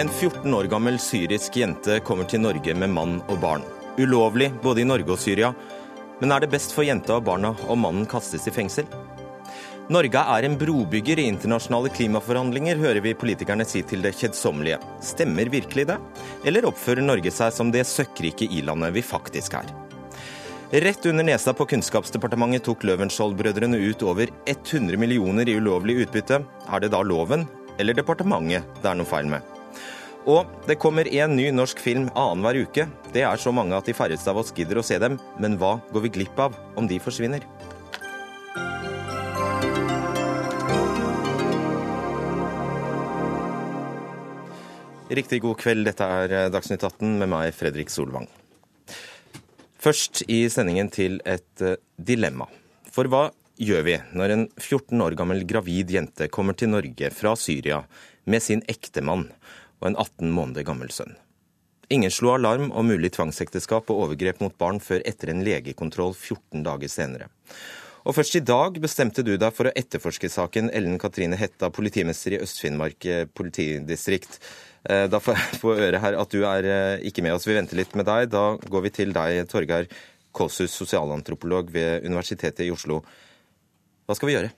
En 14 år gammel syrisk jente kommer til Norge med mann og barn. Ulovlig både i Norge og Syria. Men er det best for jenta og barna om mannen kastes i fengsel? Norge er en brobygger i internasjonale klimaforhandlinger, hører vi politikerne si til det kjedsommelige. Stemmer virkelig det? Eller oppfører Norge seg som det søkkrike i-landet vi faktisk er? Rett under nesa på Kunnskapsdepartementet tok Løvenskiold-brødrene ut over 100 millioner i ulovlig utbytte. Er det da loven eller departementet det er noe feil med? Og det kommer en ny norsk film annenhver uke. Det er så mange at de færreste av oss gidder å se dem. Men hva går vi glipp av om de forsvinner? Riktig god kveld, dette er Dagsnytt 18 med meg, Fredrik Solvang. Først i sendingen til et eh, dilemma. For hva gjør vi når en 14 år gammel gravid jente kommer til Norge fra Syria med sin ektemann og en 18 måneder gammel sønn? Ingen slo alarm om mulig tvangsekteskap og overgrep mot barn før etter en legekontroll 14 dager senere. Og først i dag bestemte du deg for å etterforske saken Ellen Katrine Hetta, politimester i Øst-Finnmark eh, politidistrikt. Eh, da får jeg få høre her at du er eh, ikke med oss. Vi venter litt med deg. Da går vi til deg, Torgeir Kåsus, sosialantropolog ved Universitetet i Oslo. Hva skal vi gjøre?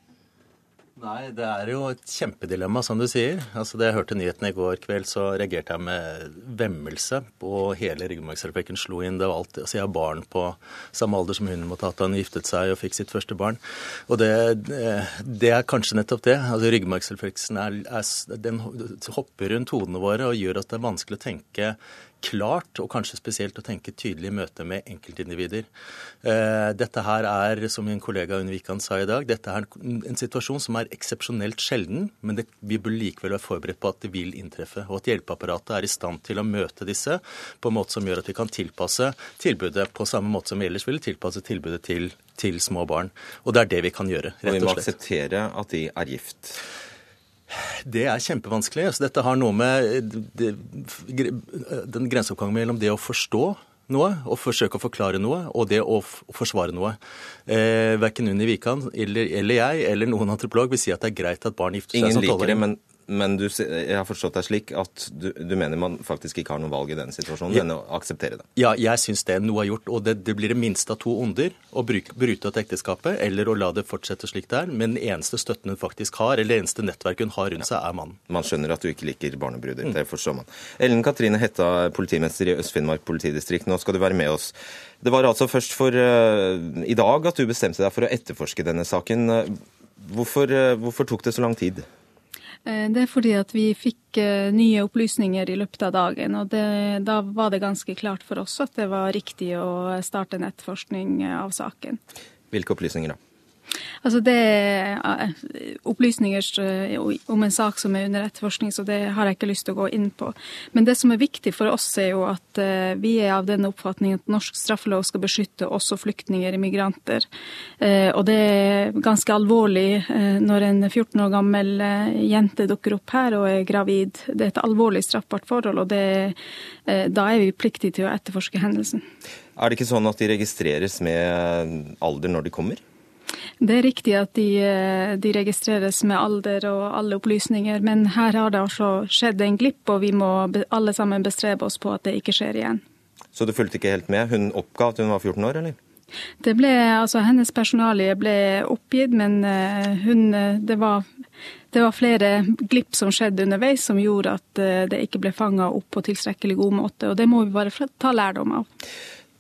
Nei, det er jo et kjempedilemma, som du sier. Altså, Da jeg hørte nyhetene i går kveld, så reagerte jeg med vemmelse på hele ryggmargsrefleksen slo inn. Det var alt, altså Jeg har barn på samme alder som hun måtte ha hatt da hun giftet seg og fikk sitt første barn. Og det, det er kanskje nettopp det. Altså Ryggmargsrefleksen er, er, hopper rundt hodene våre og gjør at det er vanskelig å tenke klart, og kanskje spesielt å tenke tydelig i møte med enkeltindivider. Eh, dette her er, som min kollega Unn sa i dag, dette er en situasjon som er eksepsjonelt sjelden, men det, vi bør likevel være forberedt på at det vil inntreffe. Og at hjelpeapparatet er i stand til å møte disse på en måte som gjør at vi kan tilpasse tilbudet på samme måte som vi ellers ville tilpasse tilbudet til, til små barn. Og det er det vi kan gjøre, rett og slett. Og vi må akseptere at de er gift. Det er kjempevanskelig. Så dette har noe med den grenseoppgangen mellom det å forstå noe og forsøke å forklare noe, og det å forsvare noe. Eh, verken Unni Wikan eller, eller, jeg eller noen antropolog vil si at det er greit at barn gifter seg som tolvåringer. Ingen liker det, men men du, jeg har forstått deg slik at du, du, mener man faktisk ikke har noe valg i denne situasjonen, ja. men å akseptere det? Ja, jeg syns det noe er gjort. Og det, det, blir det minste av to onder å bryte ut ekteskapet eller å la det fortsette slik det er. Men den eneste støtten hun faktisk har, eller det eneste nettverket hun har rundt seg, er mannen. Man skjønner at du ikke liker barnebruder. Mm. Det forstår man. Ellen Katrine Hetta, politimester i Øst-Finnmark politidistrikt, nå skal du være med oss. Det var altså først for uh, i dag at du bestemte deg for å etterforske denne saken. Hvorfor, uh, hvorfor tok det så lang tid? Eh, det er fordi at vi fikk eh, nye opplysninger i løpet av dagen. og det, Da var det ganske klart for oss at det var riktig å starte en etterforskning av saken. Hvilke opplysninger da? Altså Det er eh, opplysninger eh, om en sak som er under etterforskning, så det har jeg ikke lyst til å gå inn på. Men det som er viktig for oss, er jo at eh, vi er av den oppfatning at norsk straffelov skal beskytte også flyktninger, immigranter. Og det er ganske alvorlig når en 14 år gammel jente dukker opp her og er gravid. Det er et alvorlig straffbart forhold, og det, da er vi pliktige til å etterforske hendelsen. Er det ikke sånn at de registreres med alder når de kommer? Det er riktig at de, eh, de, registreres med alder og alle opplysninger, men her har det altså skjedd en glipp, og vi må alle sammen bestrebe oss på at det ikke skjer igjen. Så du fulgte ikke helt med? Hun oppga at hun var 14 år, eller? Det ble, altså Hennes personalie ble oppgitt, men eh, hun, eh, det, var, det var flere glipp som skjedde underveis som gjorde at det ikke ble fanga opp på tilstrekkelig god måte. og Det må vi bare ta lærdom av.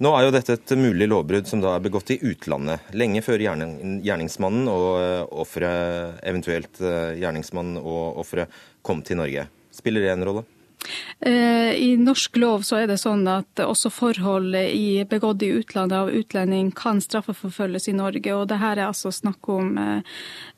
Nå er jo dette et mulig lovbrudd som da er begått i utlandet, lenge før gjerningsmannen og eh, eventuelt eh, gjerningsmannen og offeret, kom til Norge. Spiller det en rolle? Eh, I norsk lov så er det sånn at også forhold i, begått i utlandet av utlending kan straffeforfølges i Norge. og det her er altså snakk om eh,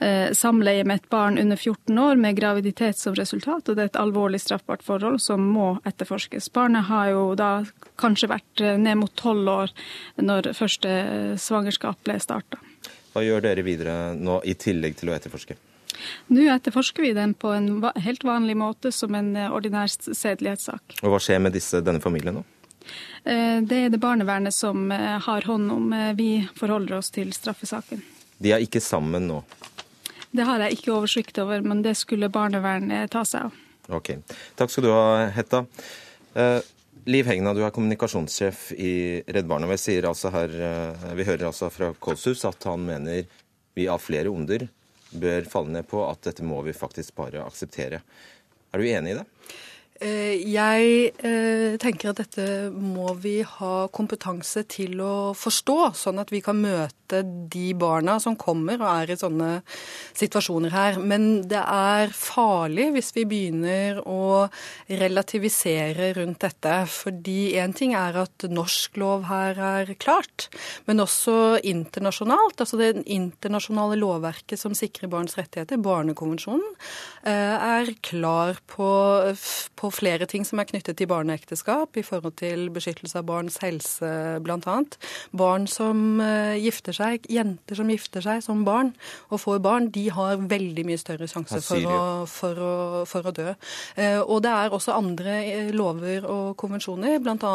eh samleie med et barn under 14 år med graviditet som resultat. og Det er et alvorlig straffbart forhold som må etterforskes. Barnet har jo da kanskje vært ned mot tolv år når første svangerskap ble starta. Hva gjør dere videre nå, i tillegg til å etterforske? Nå etterforsker vi den på en helt vanlig måte som en eh, ordinær sedelighetssak. Og Hva skjer med disse, denne familien nå? Eh, det er det barnevernet som eh, har hånd om. Vi forholder oss til straffesaken. De er ikke sammen nå? Det har jeg ikke oversikt over, men det skulle barnevernet ta seg av. Ok. Takk skal du ha, Hetta. Liv Hegna, du er kommunikasjonssjef i Redd Barna. Vi, altså her, vi hører altså fra Kolshus at han mener vi har flere onder bør falle ned på at dette må vi faktisk bare akseptere. Er du enig i det? Eh, jeg eh, tenker at dette må vi ha kompetanse til å forstå, sånn at vi kan møte de barna som kommer og er i sånne situasjoner her. Men det er farlig hvis vi begynner å relativisere rundt dette. Fordi én ting er at norsk lov her er klart, men også internasjonalt. Altså det internasjonale lovverket som sikrer barns rettigheter, Barnekonvensjonen, eh, er klar på, på flere ting som er knyttet til barneekteskap, i forhold til beskyttelse av barns helse bl.a. Barn som uh, gifter seg, jenter som gifter seg som barn og får barn, de har veldig mye større sjanse for å, for, å, for å, dø. Uh, og det er også andre eh, lover og konvensjoner, bl.a.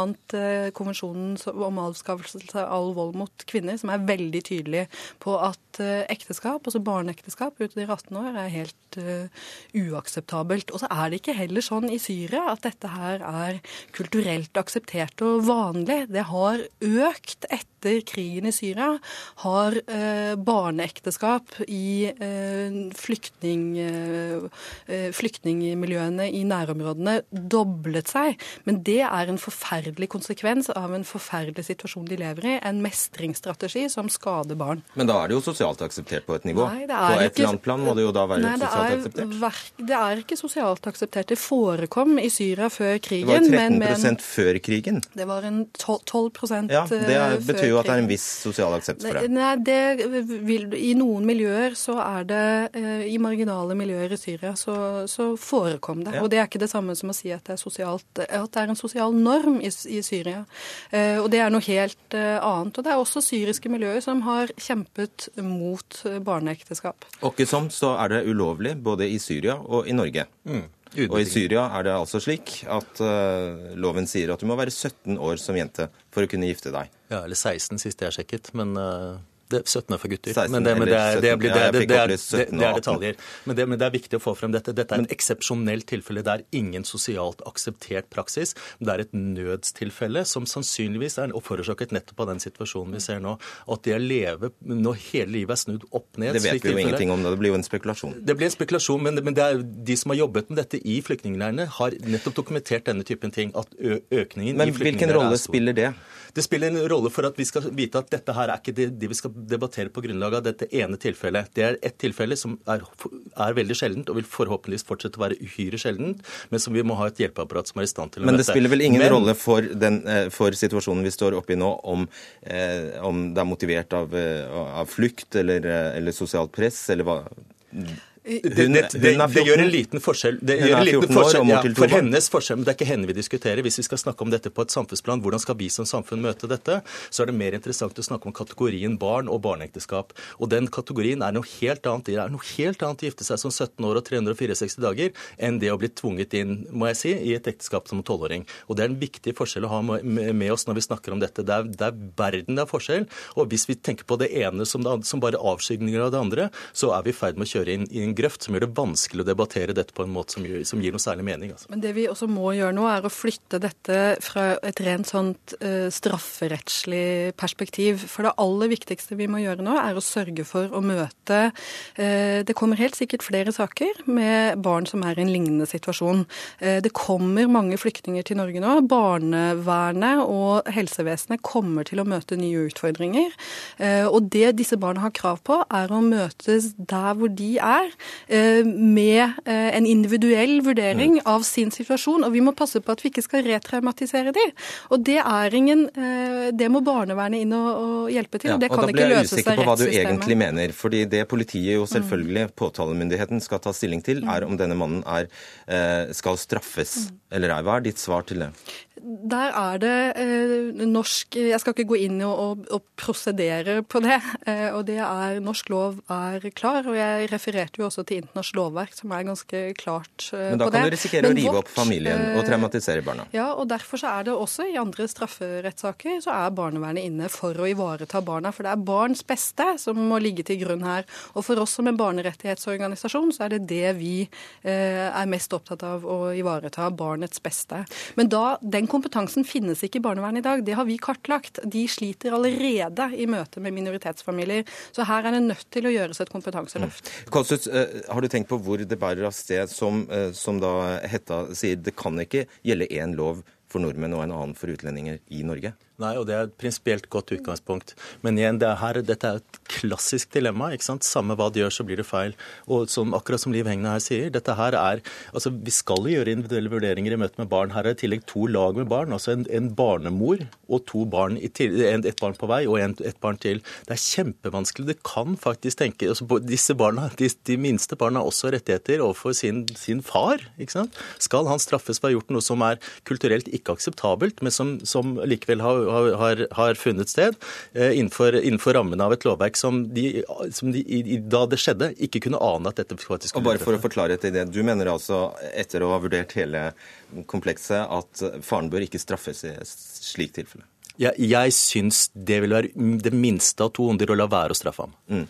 Konvensjonen om avskaffelse av all vold mot kvinner, som er veldig tydelig på at ekteskap, altså barneekteskap utover 18 år, er helt uakseptabelt. Og så er det ikke heller sånn i Syria Syria at dette her er kulturelt akseptert og vanlig. Det har økt etter krigen i Syria. Har eh, barneekteskap i eh, flyktning, eh, flyktningmiljøene i nærområdene doblet seg. Men det er en forferdelig konsekvens av en forferdelig situasjon de lever i. En mestringsstrategi som skader barn. Men da er det jo sosialt akseptert på et nivå? Nei, på et ikke, eller annet plan må det jo da være nei, sosialt er, akseptert? Det er ikke sosialt akseptert. Det forekom kom i Syria før krigen. Det var 13 men, før krigen? Det var en 12, 12 Ja, Det er, eh, betyr jo at det er en viss sosial aksept for det. Nei, det vil, I noen miljøer så er det eh, I marginale miljøer i Syria så, så forekom det. Ja. Og det er ikke det samme som å si at det er, sosialt, at det er en sosial norm i, i Syria. Eh, og det er noe helt annet. Og det er også syriske miljøer som har kjempet mot barneekteskap. Og ikke sånn så er det ulovlig både i Syria og i Norge. Mm. Og i Syria er det altså slik at uh, loven sier at du må være 17 år som jente for å kunne gifte deg. Ja, eller 16 sist jeg sjekket, men uh, det, 17 er for gutter. 16, men det, men det, er, det, det, det, det, er, det er detaljer. Men det, men det, er viktig å få frem dette. Dette er et eksepsjonelt tilfelle. Det er ingen sosialt akseptert praksis. Det er et nødstilfelle som sannsynligvis er forårsaket nettopp av den situasjonen vi ser nå. At det å leve når hele livet er snudd opp ned Det vet vi jo ingenting om. Det blir jo en spekulasjon. Det blir en spekulasjon, men, men det er de som har jobbet med dette i flyktningleirene, har nettopp dokumentert denne typen ting. At økningen men, i flyktningleirene er stor. Men hvilken rolle spiller det? Det spiller en rolle for at vi skal vite at dette her er ikke det, det vi skal debattere på grunnlag av dette ene tilfellet. Det er et tilfelle som er, er, veldig sjeldent, og vil forhåpentligvis fortsette å være uhyre sjeldent, men som vi må ha et hjelpeapparat som er i stand til å møte. Men det spiller vel ingen men, rolle for, den, eh, for, situasjonen vi står oppe i nå, om, eh, om det er motivert av, eh, av flukt eller, eh, eller sosialt press, eller hva det, det, det, det, gjør en liten forskjell. Det gjør en liten forskjell ja, for hennes forskjell, men det er ikke henne vi diskuterer. Hvis vi skal snakke om dette på et samfunnsplan, hvordan skal vi som samfunn møte dette, så er det mer interessant å snakke om kategorien barn og barneekteskap. Og den kategorien er noe helt annet. Det er noe helt annet å gifte seg som 17 år og 364 dager enn det å bli tvunget inn, må jeg si, i et ekteskap som 12-åring. Og det er en viktig forskjell å ha med oss når vi snakker om dette. Det er, det er verden det er forskjell. Og hvis vi tenker på det ene som, det, som bare avskygninger av det andre, så er vi i ferd med å kjøre inn i en grøft som gjør det vanskelig å debattere dette på en måte som gir, som gir noe særlig mening. Altså. Men det vi også må gjøre nå, er å flytte dette fra et rent sånt uh, strafferettslig perspektiv. For det aller viktigste vi må gjøre nå, er å sørge for å møte uh, Det kommer helt sikkert flere saker med barn som er i en lignende situasjon. Uh, det kommer mange flyktninger til Norge nå. Barnevernet og helsevesenet kommer til å møte nye utfordringer. Og det disse barna har krav på, er å møtes der hvor de er. Eh, med eh, en individuell vurdering mm. av sin situasjon. Og vi må passe på at vi ikke skal retraumatisere de. Og det er ingen eh, Det må barnevernet inn og, og hjelpe til. og det kan ikke løses av rettssystemet. Og da blir jeg usikker på hva du egentlig mener. fordi det politiet jo selvfølgelig, påtalemyndigheten, skal ta stilling til, er om denne mannen er, skal straffes mm. eller ei. Hva er ditt svar til det? Der er det eh, norsk Jeg skal ikke gå inn og, og, og prosedere på det. Eh, og det er Norsk lov er klar. Og jeg refererte jo også til internasjonalt lovverk som er ganske klart på det. Men da kan du risikere å rive vårt, opp familien og traumatisere barna? Ja, og derfor så er det også i andre strafferettssaker så er barnevernet inne for å ivareta barna. For det er barns beste som må ligge til grunn her. Og for oss som en barnerettighetsorganisasjon så er det det vi er mest opptatt av å ivareta, barnets beste. Men da, den kompetansen finnes ikke i barnevernet i dag. Det har vi kartlagt. De sliter allerede i møte med minoritetsfamilier. Så her er det nødt til å gjøres et kompetanseløft. Mm. Kålsut, eh, har du tenkt på hvor det bærer av sted, som, eh, som da Hetta sier, det kan ikke gjelde én lov for nordmenn og en annen for utlendinger i Norge? Nei, og det er et prinsipielt godt utgangspunkt. Men igjen, det er her, dette er et klassisk dilemma. ikke sant? Samme hva de gjør, så blir det feil. Og som, akkurat som Liv Hegna her sier, dette her er altså Vi skal gjøre individuelle vurderinger i møte med barn. Her er i tillegg to lag med barn. altså En, en barnemor og to barn, en, et barn på vei og en, et barn til. Det er kjempevanskelig. Det kan faktisk tenke altså Disse barna, de, de minste barna har også rettigheter overfor sin, sin, far. ikke sant? Skal han straffes for å ha gjort noe som er kulturelt ikke akseptabelt, men som, som likevel har har, har funnet sted eh, innenfor, innenfor rammene av et lovverk som de, som de da det skjedde, ikke kunne ane at dette faktisk skulle Og Bare for å forklare etter det, Du mener altså, etter å ha vurdert hele komplekset, at faren bør ikke straffes i slik slikt tilfelle? Ja, jeg syns det vil være det minste av to onder å la være å straffe ham. Mm.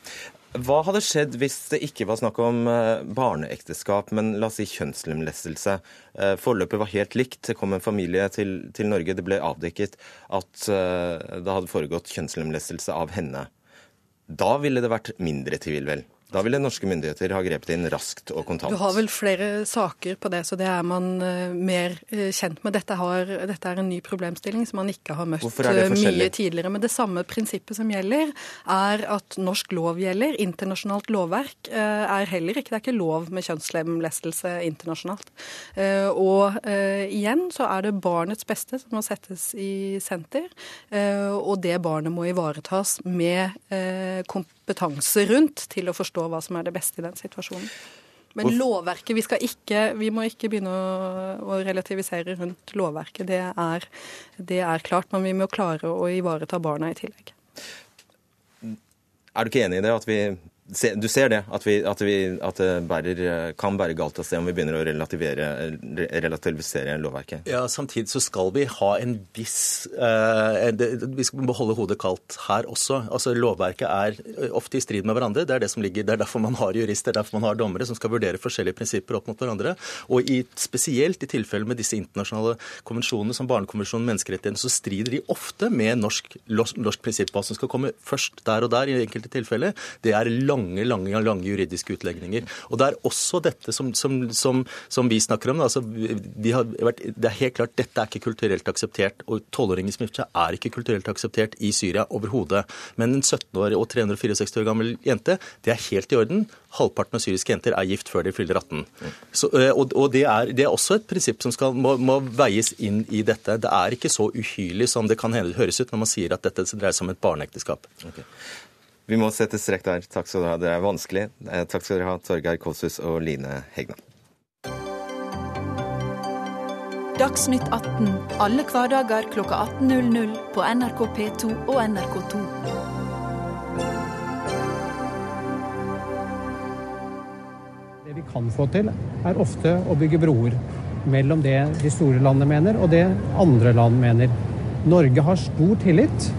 Hva hadde skjedd hvis det ikke var snakk om eh, barneekteskap, men la oss si kjønnslemlestelse? Eh, forløpet var helt likt. Det kom en familie til, til Norge. Det ble avdekket at eh, det hadde foregått kjønnslemlestelse av henne. Da ville det vært mindre tvil, vel? Da ville norske myndigheter ha grepet inn raskt og kontant. Du har vel flere saker på det, så det er man uh, mer uh, kjent med. Dette, har, dette, er en ny problemstilling som man ikke har møtt uh, mye tidligere. Men det samme prinsippet som gjelder, er at norsk lov gjelder. Internasjonalt lovverk er heller ikke Det er ikke lov med kjønnslemlestelse internasjonalt. Og igjen så er det barnets beste som må settes i senter, og det barnet må ivaretas med kompetanse rundt til å forstå forstå hva som er det beste i den situasjonen. Men lovverket Vi, skal ikke, vi må ikke begynne å, å relativisere rundt lovverket. Det er, det er klart, men vi må klare å ivareta barna i tillegg. Er du ikke enig i det, at vi du ser det, at, vi, at, vi, at, det bærer, kan bære galt av sted om vi begynner å relativisere lovverket? Ja, Samtidig så skal vi ha en viss eh, Vi skal beholde hodet kaldt her også. Altså Lovverket er ofte i strid med hverandre. Det er det som ligger, det er derfor man har jurister, er derfor man har dommere som skal vurdere forskjellige prinsipper opp mot hverandre. Og i, spesielt i tilfelle med disse internasjonale konvensjonene som Barnekonvensjonen og menneskerettighetene, så strider de ofte med norsk, norsk prinsipp. Hva som skal komme først der og der i enkelte tilfeller, det er lang lange lange, lange juridiske utlegninger. Og Det er også dette som, som, som, som vi snakker om. Altså, de vært, det er helt klart Dette er ikke kulturelt akseptert. og Tolvåringer som gifter seg er ikke kulturelt akseptert i Syria overhodet. Men en 17 år og 364 år gammel jente, det er helt i orden. Halvparten av syriske jenter er gift før de fyller 18. Så, og, og det, er, det, er, også et prinsipp som skal, må, må, veies inn i dette. Det er ikke så uhyrlig som det kan høres ut når man sier at dette dreier seg om et barneekteskap. Okay. Vi må sette strekk der. Takk skal dere ha. Det er vanskelig. Eh, takk skal dere ha, Torgeir Kolshus og Line Hegna. Dagsnytt 18 alle hverdager kl 18.00 på NRK P2 og NRK2. Det vi kan få til, er ofte å bygge broer mellom det de store landene mener, og det andre land mener. Norge har stor tillit.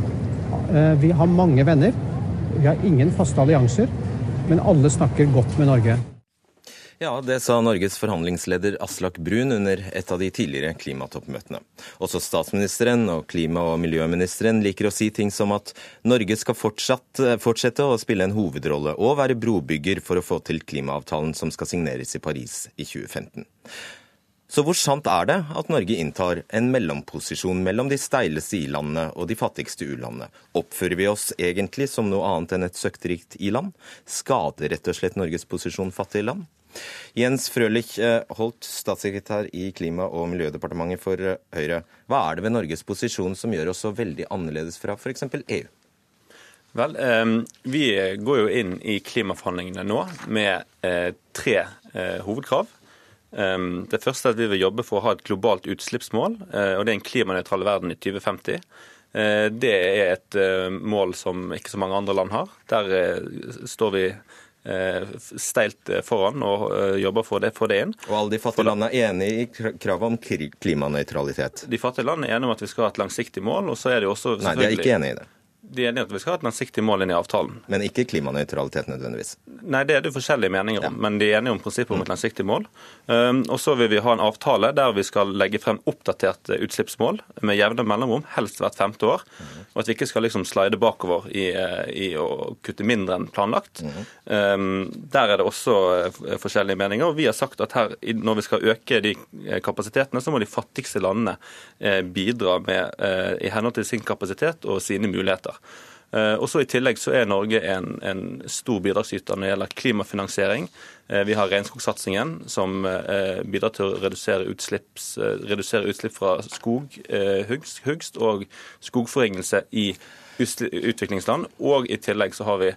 Eh, vi har mange venner. Vi har ingen faste allianser, men alle snakker godt med Norge. Ja, det sa Norges forhandlingsleder Aslak Brun under et av de tidligere klimatoppmøtene. Også statsministeren og klima- og miljøministeren liker å si ting som at Norge skal fortsatt, fortsette å spille en hovedrolle og være brobygger for å få til klimaavtalen som skal signeres i Paris i 2015. Så hvor sant er det at Norge inntar en mellomposisjon mellom de steileste i-landene og de fattigste u-landene? Oppfører vi oss egentlig som noe annet enn et søkterikt i-land? Skader rett og slett Norges posisjon fattige land? Jens Frølich eh, Holt, statssekretær i Klima- og miljødepartementet for eh, Høyre. Hva er det ved Norges posisjon som gjør oss så veldig annerledes fra f.eks. EU? Vel, eh, Vi går jo inn i klimaforhandlingene nå med tre hovedkrav. Ehm, det første er at vi vil jobbe for å ha et globalt utslippsmål, eh, og det er en klimanøytral verden i 2050. Eh, det er et eh, mål som ikke så mange andre land har. Der står vi steilt foran og jobber for det, for det inn. Og alle de fattige landene er enig i kravet om klimanøytralitet? De fattige landene er enige om at vi skal ha et langsiktig mål. og så er de også Nei, de er ikke enig i det de enige at vi skal ha et langsiktig mål inn i avtalen. Men ikke klimanøytralitet nødvendigvis? Nei, det er det forskjellige meninger om. Ja. Men de er enige om prinsippet om et langsiktig mål. Um, og så vil vi ha en avtale der vi skal legge frem oppdaterte utslippsmål med jevne mellomrom, helst hvert femte år. Og at vi ikke skal liksom slide bakover i, eh, i å kutte mindre enn planlagt. Um, der er det også eh, forskjellige meninger. Og vi har sagt at her, når vi skal øke de eh, kapasitetene, så må de fattigste landene bidra med, i henhold til sin kapasitet og sine muligheter. Eh, og så I tillegg så er Norge en, en stor bidragsyter når det gjelder klimafinansiering. Eh, vi har regnskogsatsingen, som eh, bidrar til å redusere, redusere utslipp fra skoghugst og skogforringelse i utviklingsland. Og i tillegg så har vi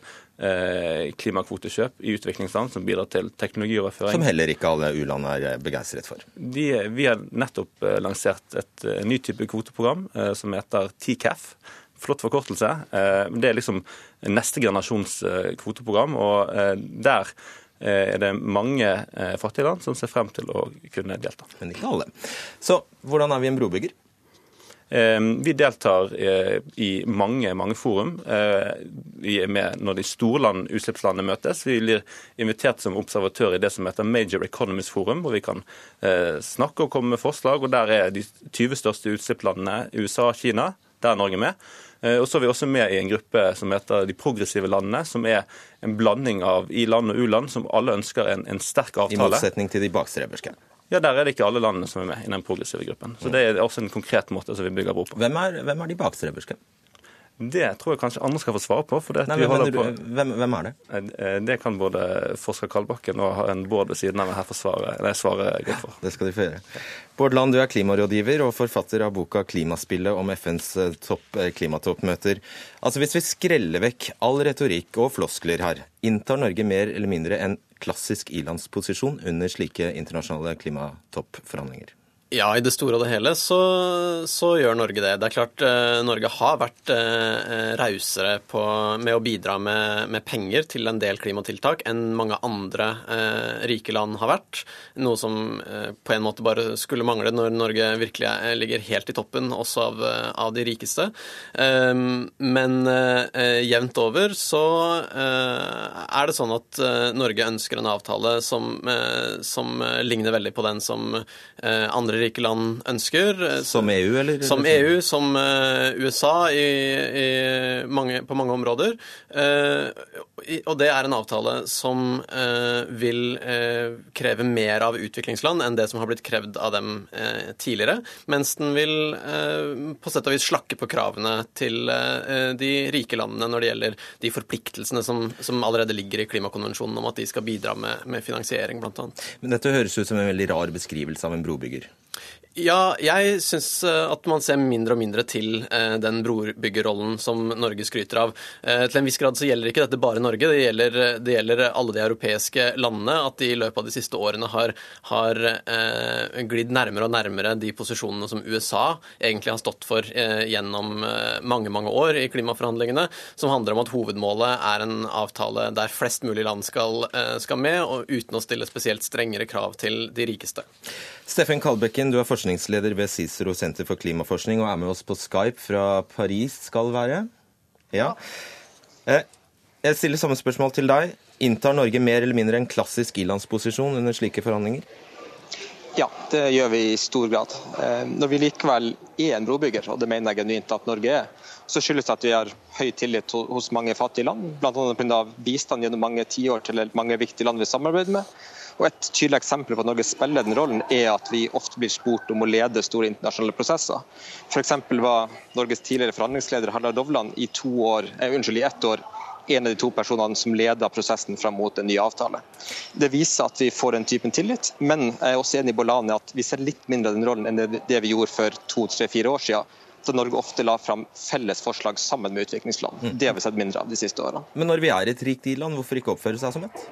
klimakvotekjøp i utviklingsland som bidrar til teknologioverføring. Som heller ikke alle u-land er begeistret for. De, vi har nettopp lansert et ny type kvoteprogram som heter TCAF flott forkortelse. Eh, det er liksom neste generasjons eh, kvoteprogram. og eh, der er det mange fattige land som ser frem til å kunne delta. Men ikke alle. Så hvordan er vi en brobygger? Vi deltar i mange mange forum. Vi er med når de store land, utslippslandene møtes. Vi blir invitert som observatør i det som heter Major Economies Forum, hvor vi kan snakke og komme med forslag. og Der er de 20 største utslippslandene USA og Kina. Der er Norge med. Eh, og så er vi også med i en gruppe som heter De progressive landene, som er en blanding av i-land og u-land, som alle ønsker en, en sterk avtale. I motsetning til de bakstreberske? Ja, Der er det ikke alle landene som er med i den progressive gruppen. Så Det er også en konkret måte som vi bygger bro på. Hvem er, hvem er de bakstreberske? Det tror jeg kanskje andre skal få svare på. Nei, men, på... hvem, hvem, er det? Eh, eh, det kan både forsker Kalbakken og en Bård ved siden av meg her få svare, nei, svare godt for. Det skal de få gjøre. Bård Land, du er klimarådgiver og forfatter av boka 'Klimaspillet' om FNs eh, topp, klimatoppmøter. Altså Hvis vi skreller vekk all retorikk og floskler her, inntar Norge mer eller mindre en klassisk ilandsposisjon under slike internasjonale klimatoppforhandlinger? Ja, i det store og det hele så, så gjør Norge det. Det er klart eh, Norge har vært eh, rausere med å bidra med, med, penger til en del klimatiltak enn mange andre eh, rike land har vært. Noe som eh, på en måte bare skulle mangle når Norge virkelig er, ligger helt i toppen også av, av de rikeste. Eh, men eh, jevnt over så er det sånn at Norge ønsker en avtale som, som ligner veldig på den som andre rike land ønsker. Eh, som EU, eller? Som EU, som eh, USA i, i mange, på mange områder. Eh, og det er en avtale som vil kreve mer av utviklingsland enn det som har blitt krevd av dem tidligere, mens den vil på sett og vis slakke på kravene til de rike landene når det gjelder de forpliktelsene som, som allerede ligger i klimakonvensjonen om at de skal bidra med, med finansiering, bl.a. Men dette høres ut som en veldig rar beskrivelse av en brobygger. Ja, jeg syns eh, at man ser mindre og mindre til eh, den brobyggerrollen som Norge skryter av. Eh, til en viss grad så gjelder ikke dette bare Norge, det gjelder, det gjelder alle de europeiske landene. At de i løpet av de siste årene har, har glidd nærmere og nærmere de posisjonene som USA egentlig har stått for gjennom mange, mange år i klimaforhandlingene, som handler om at hovedmålet er en avtale der flest mulig land skal, skal med, og uten å stille spesielt strengere krav til de rikeste. Steffen Kalbekken, du er forskningsleder ved Cicero senter for klimaforskning og er med oss på Skype fra Paris, skal være? Ja. Eh, jeg stiller samme spørsmål til deg. Inntar Norge mer eller mindre en klassisk ilandsposisjon under slike forhandlinger? Ja, det gjør vi i stor grad. Eh, når vi likevel er en brobygger, og det mener jeg genuint at Norge er, så skyldes det at vi har høy tillit hos mange fattige land, bl.a. pga. bistand gjennom mange tiår til mange viktige land vi samarbeider med. Og Et tydelig eksempel på at Norge spiller den rollen, er at vi ofte blir spurt om å lede store internasjonale prosesser. F.eks. var Norges tidligere forhandlingsleder Harald Dovland i, år, eh, unnskyld, i ett år en av de to personene som leder prosessen fram mot en ny avtale. Det viser at vi får den typen tillit, men jeg er også enig i Bolani at vi ser litt mindre av den rollen enn det vi gjorde for to, tre, fire år siden. Så Norge ofte la fram felles forslag sammen med utviklingsland. Mm. Det har vi sett mindre av de siste årene. Men når vi er et rikt i-land, hvorfor ikke oppføre seg som et?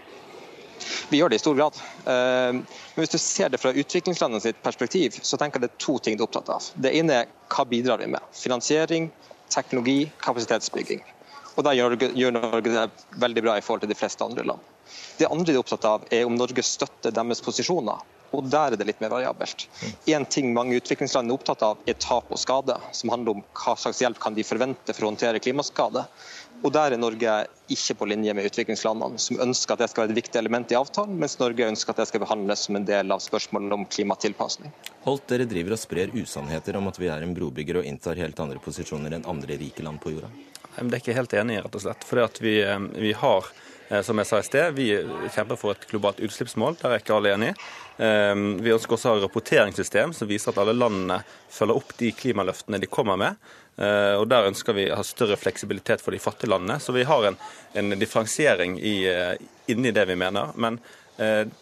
Vi gjør det i stor grad. Eh, men hvis du ser det fra utviklingslandene sitt perspektiv, så tenker jeg det er to ting du er opptatt av. Det ene er hva bidrar vi med? Finansiering, teknologi, kapasitetsbygging. Og der gjør gjør Norge det veldig bra i forhold til de fleste andre land. Det andre de er opptatt av, er om Norge støtter deres posisjoner. Og der er det litt mer variabelt. En ting mange utviklingsland er opptatt av, er tap og skade, som handler om hva slags hjelp kan de forvente for å håndtere klimaskade. Og Der er Norge ikke på linje med utviklingslandene, som ønsker at det skal være et viktig element i avtalen, mens Norge ønsker at det skal behandles som en del av spørsmålet om klimatilpasning. Holt, dere driver og sprer usannheter om at vi er en brobygger og inntar helt andre posisjoner enn andre rike land på jorda? Det er ikke helt enig i, rett og slett. Fordi at vi, eh, vi har som jeg sa i sted, Vi kjemper for et globalt utslippsmål, der er ikke alle enig. Eh, vi ønsker også å ha rapporteringssystem som viser at alle landene følger opp de klimaløftene de kommer med. Eh, og Der ønsker vi å ha større fleksibilitet for de fattige landene. Så vi har en, en differensiering i, inni det vi mener. Men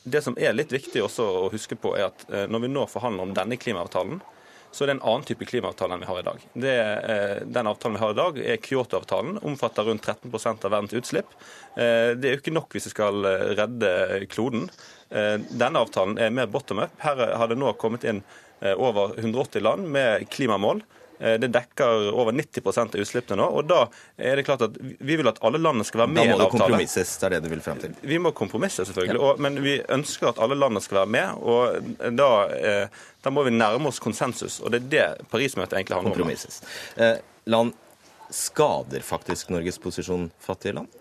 det som er litt viktig også å huske på, er at når vi nå forhandler om denne klimaavtalen, så er det en annen type klimaavtale enn vi har i dag. Det, eh, den avtalen vi har i dag, er Kyoto-avtalen. Omfatter rundt 13% av verdens utslipp. Eh, det er jo ikke nok hvis vi skal eh, redde kloden. Denne avtalen er mer bottom up. Her har det nå kommet inn over 180 land med klimamål. Eh, det dekker over 90% av utslippene nå. og da er det klart at Vi vil at alle landene skal være med i en avtale. Da må det kompromisses, det er det du vil frem til? Vi må kompromisse, selvfølgelig. Ja. Og, men vi ønsker at alle landene skal være med. og da, eh, da må vi nærme oss konsensus. og Det er det Paris-møtet egentlig handler om. Kompromisses. Eh, land skader faktisk Norges posisjon fattige land?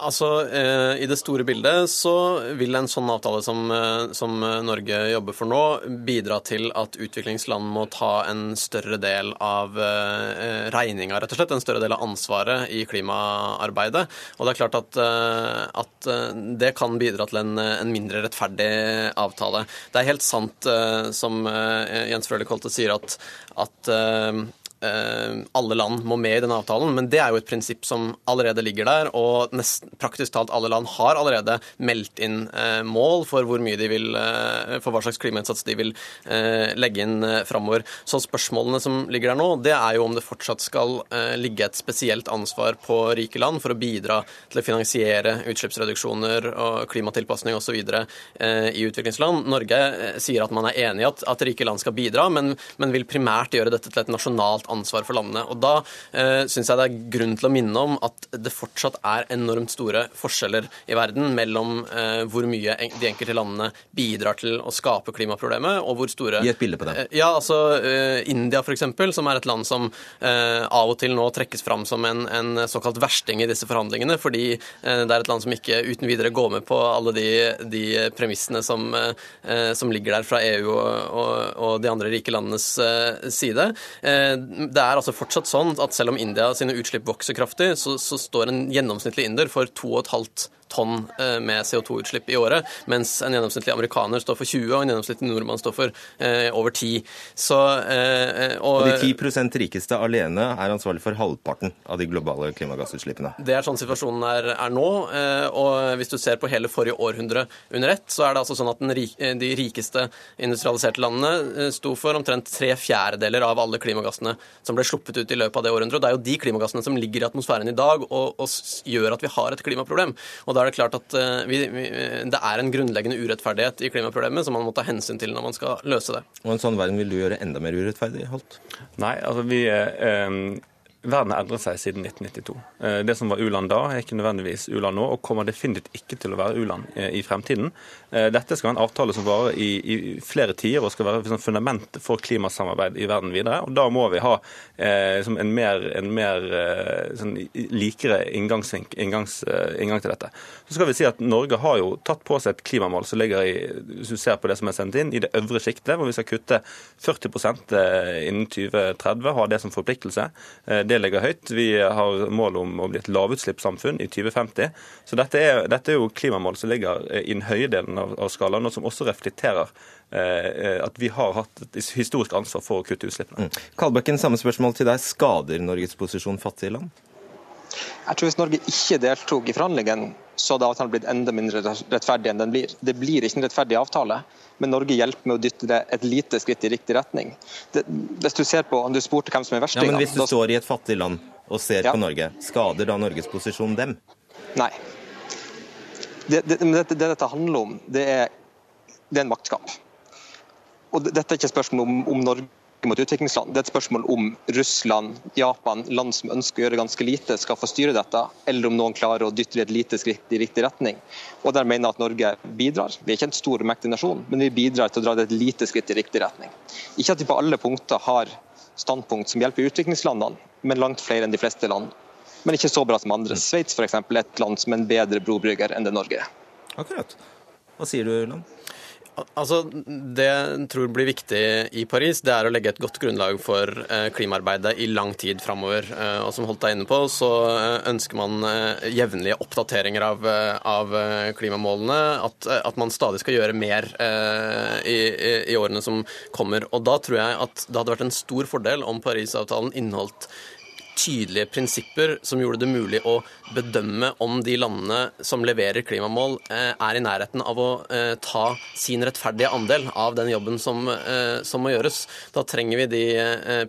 Altså, eh, I det store bildet så vil en sånn avtale som, eh, som, Norge jobber for nå, bidra til at utviklingsland må ta en større del av eh, regninga, rett og slett. En større del av ansvaret i klimaarbeidet. Og det er klart at, eh, at eh, det kan bidra til en, en, mindre rettferdig avtale. Det er helt sant eh, som Jens Frølich Holte sier, at, at Eh, alle land må med i denne avtalen, men det er jo et prinsipp som allerede ligger der. Og nesten, praktisk talt alle land har allerede meldt inn eh, mål for hvor mye de vil, eh, for hva slags klimainnsats de vil eh, legge inn eh, framover. Så spørsmålene som ligger der nå, det er jo om det fortsatt skal eh, ligge et spesielt ansvar på rike land for å bidra til å finansiere utslippsreduksjoner og klimatilpasning osv. Eh, i utviklingsland. Norge eh, sier at man er enig i at, at rike land skal bidra, men, men vil primært gjøre dette til et nasjonalt ansvar for landene. Og Da eh, syns jeg det er grunn til å minne om at det fortsatt er enormt store forskjeller i verden mellom eh, hvor mye de enkelte landene bidrar til å skape klimaproblemet, og hvor store Gi et bilde på det. Eh, ja, altså eh, India f.eks., som er et land som eh, av og til nå trekkes fram som en, en såkalt versting i disse forhandlingene, fordi eh, det er et land som ikke uten videre går med på alle de, de premissene som, som, ligger der fra EU og, og, og de andre rike landenes side det er altså fortsatt sånn at selv om India sine utslipp vokser kraftig, så, så står en gjennomsnittlig inder for 2,5 tonn eh, med CO2-utslipp i året, mens en gjennomsnittlig amerikaner står for 20, og en gjennomsnittlig nordmann står for eh, over 10. Så, eh, og, og, de 10% rikeste alene er ansvarlig for halvparten av de globale klimagassutslippene? Det er sånn situasjonen er, er nå. Eh, og hvis du ser på hele forrige århundre under ett, så er det altså sånn at eh, de rikeste industrialiserte landene sto for omtrent tre fjerdedeler av alle klimagassene som ble sluppet ut i løpet av det århundret. Det er jo de klimagassene som ligger i atmosfæren i dag og, og gjør at vi har et klimaproblem. Og da er det klart at eh, vi, vi, det er en grunnleggende urettferdighet i klimaproblemet som man må ta hensyn til når man skal løse det. Og En sånn verden vil du gjøre enda mer urettferdig, Holt? Nei, altså vi... Eh, Verden har endret seg siden 1992. Eh, det som var u-land da, er ikke nødvendigvis u-land nå, og kommer definitivt ikke til å være u-land eh, i fremtiden. Eh, dette skal være en avtale som varer i, i flere tider og skal være liksom, fundamentet for klimasamarbeid i verden videre. og Da må vi ha eh, en mer, en mer sånn, likere inngangs, inngangs, inngang til dette. Så skal vi si at Norge har jo tatt på seg et klimamål som ligger i hvis du ser på det som er sendt inn, i det øvre sjiktet, hvor vi skal kutte 40% innen 2030, ha det som forpliktelse det ligger høyt. Vi har mål om å bli et lavutslippssamfunn i 2050. Så dette er, dette er jo klimamål som ligger i den høye delen av, av skalaen, og som også reflekterer eh, at vi har hatt et historisk ansvar for å kutte utslippene. Mm. Kalbekken, samme spørsmål til deg. Skader Norges posisjon fattige land? Jeg tror Hvis Norge ikke deltok i forhandlingene, så hadde avtalen blitt enda mindre rettferdig enn den blir. Det blir ikke en rettferdig avtale, men Norge hjelper med å dytte det et lite skritt i riktig retning. Det, hvis Du ser på, du spurte hvem som er verstingene. Ja, men hvis du da... står i et fattig land og ser ja. på Norge, skader da Norges posisjon dem? Nei. Det, det, det, det dette handler om, det er, det er en maktkamp. Og Dette er ikke et spørsmål om, om Norge mot utviklingsland. Det er et spørsmål om Russland, Japan, land som ønsker å gjøre ganske lite, skal få styre dette, eller om noen klarer å dytte et lite skritt i riktig retning. Og Der mener jeg at Norge bidrar. Vi er ikke en stor og mektig nasjon, men vi bidrar til å dra det et lite skritt i riktig retning. Ikke at vi på alle punkter har standpunkt som hjelper utviklingslandene, men langt flere enn de fleste land. Men ikke så bra som andre. Sveits f.eks. er et land som er en bedre brobrygger enn det Norge er. Akkurat. Hva sier du, Land? Altså, Det jeg tror blir viktig i Paris, det er å legge et godt grunnlag for eh, klimaarbeidet i lang tid framover. Eh, og som Holt er inne på, så eh, ønsker man jevnlige oppdateringer av, av klimamålene. At, at, man stadig skal gjøre mer i, i, årene som kommer. Og da tror jeg at det hadde vært en stor fordel om Parisavtalen inneholdt tydelige prinsipper som gjorde det mulig å bedømme om de landene som leverer klimamål, eh, er i nærheten av å eh, ta sin rettferdige andel av den jobben som, eh, som må gjøres. Da trenger vi de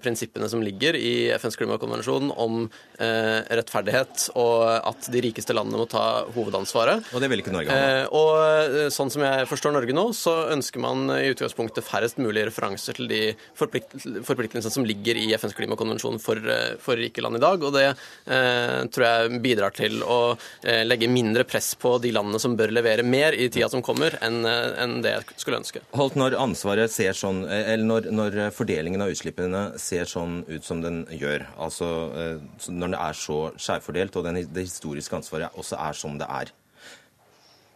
prinsippene som ligger i FNs klimakonvensjon om rettferdighet, og at de rikeste landene må ta hovedansvaret. Og det vil ikke Norge ha? Og sånn som jeg forstår Norge nå, så ønsker man i utgangspunktet færrest mulig referanser til de forpliktelsene som ligger i FNs klimakonvensjon for, for rike land i dag. Og det tror jeg bidrar til å eh, legge mindre press på de landene som bør levere mer i tida som kommer, enn en det jeg skulle ønske. Holdt, når ansvaret ser sånn, eh, eller når, når, fordelingen av utslippene ser sånn ut som den gjør, altså når det er så skjevfordelt og det historiske ansvaret også er som det er,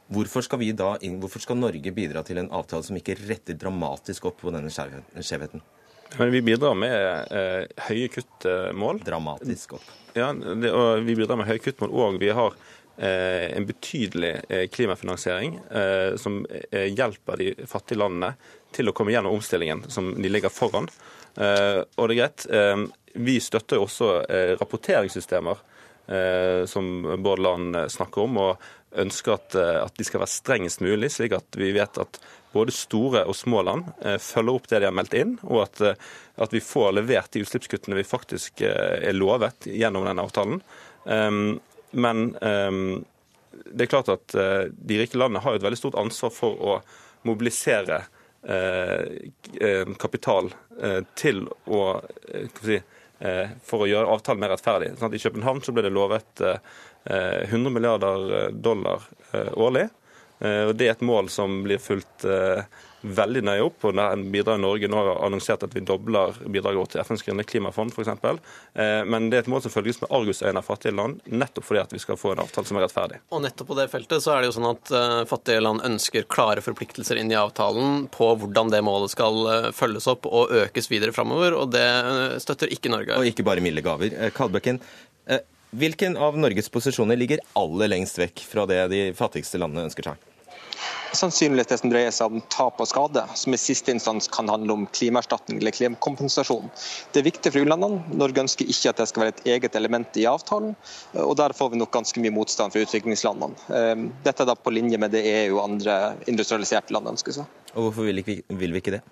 Hvorfor skal, da, hvorfor skal, Norge bidra til en avtale som ikke retter dramatisk opp på denne skjevheten? Men vi bidrar med eh, høye kuttmål. Dramatisk opp. Ja, det, og vi bidrar med høye kuttmål. Og vi har eh, en betydelig eh, klimafinansiering eh, som eh, hjelper de fattige landene til å komme gjennom omstillingen som de ligger foran. Eh, og det er greit. vi støtter jo også rapporteringssystemer, som Bård Land snakker om. og ønsker at, at, de skal være strengest mulig, slik at vi vet at både store og små land eh, følger opp det de har meldt inn, og at, eh, at vi får levert de utslippskuttene vi faktisk eh, er lovet gjennom denne avtalen. Ehm, men ehm, det er klart at de rike landene har et veldig stort ansvar for å mobilisere kapital til å for å gjøre avtalen mer rettferdig. Sånn I København ble det lovet 100 milliarder dollar årlig. Eh, og Det er et mål som blir fulgt eh, veldig nøye opp. og bidrag Norge nå har annonsert at vi dobler bidraget til FNs grønne klimafond f.eks. Eh, men det er et mål som følges med argusøyne av fattige land, nettopp fordi at vi skal få en avtale som er rettferdig. Og nettopp på det feltet så er det jo sånn at fattige land ønsker klare forpliktelser inn i avtalen på hvordan det målet skal følges opp og økes videre framover, og det støtter ikke Norge. Og ikke bare milde gaver. Kalbekken, Hvilken av Norges posisjoner ligger aller lengst vekk fra det de fattigste landene ønsker seg? Sannsynligvis det som dreier seg om tap og skade, som i siste instans kan handle om klimaerstatning eller klimakompensasjon. Det er viktig for u-landene. Norge ønsker ikke at det skal være et eget element i avtalen, og der får vi nok ganske mye motstand fra utviklingslandene. Ehm, dette er da på linje med det EU og andre industrialiserte land ønsker seg. Og hvorfor vil, vi ikke det?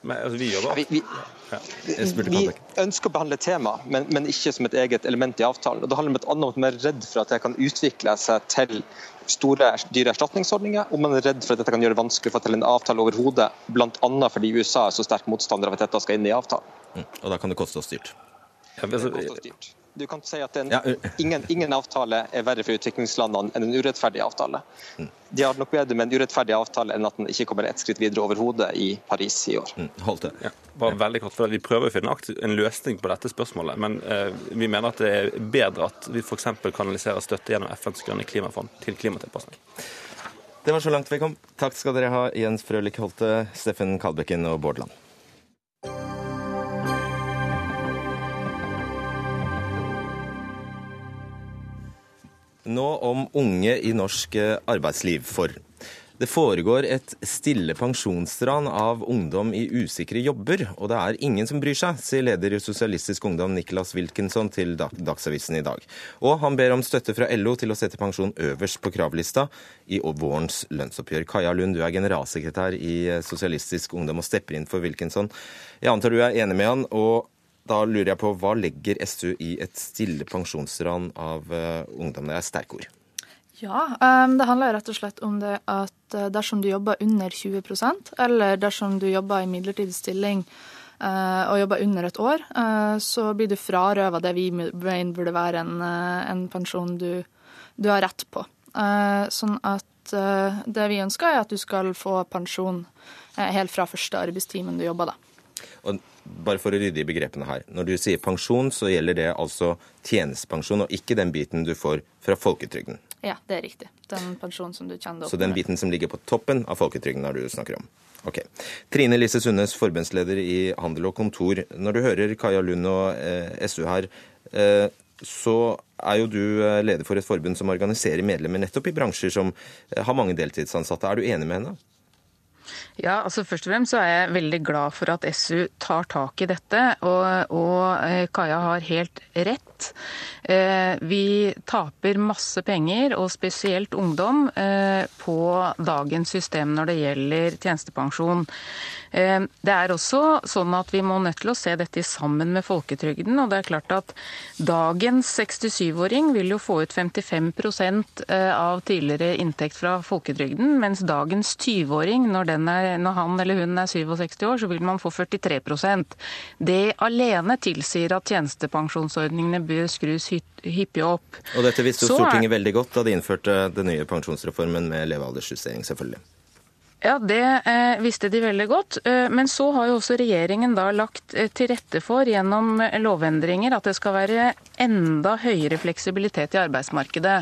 Men, altså, vi, jobber. vi, vi, vi, ønsker å behandle temaet, men, men, ikke som et eget element i avtalen. Og Det handler om et annet om man er redd for at det kan utvikle seg til store, dyre erstatningsordninger, og man er redd for at dette kan gjøre det vanskelig å få til en avtale overhodet, bl.a. fordi USA er så sterk motstander av at dette skal inn i avtalen. Mm. Og da kan det koste oss dyrt. Ja, altså, Du kan si at en, ingen, ingen, avtale er verre for utviklingslandene enn en urettferdig avtale. Mm. De har nok bedre med en urettferdig avtale enn at den ikke kommer et skritt videre overhodet i Paris i år. Mm. Holdt det. Ja, bare veldig kort, for Vi prøver å finne en løsning på dette spørsmålet, men eh, vi mener at det er bedre at vi f.eks. kanaliserer støtte gjennom FNs grønne klimafond til klimatilpasning. Det var så langt vi kom. Takk skal dere ha, Jens Frølich Holte, Steffen Kalbekken og Bård Land. Nå om unge i norsk eh, arbeidsliv. For det foregår et stille pensjonsran av ungdom i usikre jobber, og det er ingen som bryr seg, sier leder i Sosialistisk Ungdom Niklas Wilkinson til Dagsavisen i dag. Og han ber om støtte fra LO til å sette pensjon øverst på kravlista i vårens lønnsoppgjør. Kaja Lund, du er generalsekretær i eh, Sosialistisk Ungdom og stepper inn for Wilkinson. Jeg antar du er enig med han. og da lurer jeg på, Hva legger SU i et stille pensjonsran av uh, ungdom? Det er sterke ord. Ja, um, det handler rett og slett om det at uh, dersom du jobber under 20% eller dersom du jobber i midlertidig stilling og jobber under et år, så blir du frarøva det vi mener burde være en, en pensjon du, du, har rett på. Sånn at det vi ønsker, er at du skal få pensjon helt fra første arbeidstimen du jobber, da. Og bare for å rydde i begrepene her. Når du sier pensjon, så gjelder det altså tjenestepensjon, og ikke den biten du får fra folketrygden. Ja, det er riktig. Den pensjonen som du kjenner opp Så den biten som ligger på toppen av folketrygden er du snakker om? Ok. Trine Lise Sundnes, forbundsleder i Handel og Kontor. Når du hører Kaja Lund og eh, SU her, eh, så er jo du eh, leder for et forbund som organiserer medlemmer nettopp i bransjer som eh, har mange deltidsansatte. Er du enig med henne? Ja, altså Først og fremst så er jeg veldig glad for at SU tar tak i dette. Og, og eh, Kaja har helt rett. Eh, vi taper masse penger, og spesielt ungdom, eh, på dagens system når det gjelder tjenestepensjon. Det er også sånn at vi må nødt til å se dette sammen med folketrygden. og det er klart at Dagens 67-åring vil jo få ut 55% av tidligere inntekt fra folketrygden, mens dagens 20-åring, når når han eller hun er 67 år, så vil man få 43% Det alene tilsier at tjenestepensjonsordningene bør skrus hyppig opp. Og dette visste jo Stortinget er... veldig godt da de innførte den nye pensjonsreformen med levealdersjustering, selvfølgelig. Ja, det eh, visste de veldig godt. Eh, men så har jo også regjeringen da lagt eh, til rette for gjennom lovendringer at det skal være enda høyere fleksibilitet i arbeidsmarkedet.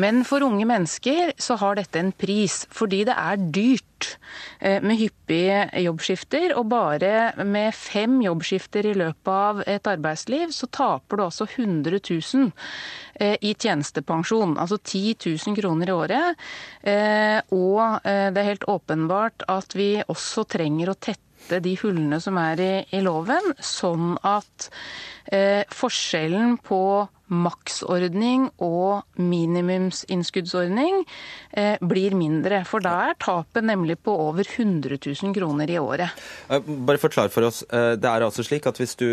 Men for unge mennesker så har dette en pris, fordi det er dyrt med hyppige jobbskifter. Og bare med fem jobbskifter i løpet av et arbeidsliv, så taper du altså 100 000 i tjenestepensjon. Altså 10 000 kroner i året. Og det er helt åpenbart at vi også trenger å tette de hullene som er i, i loven, sånn at eh, forskjellen på maksordning og minimumsinnskuddsordning eh, blir mindre. For da er tapet nemlig på over 100 000 kroner i året. Eh, bare forklar for oss. Eh, det er altså slik at hvis du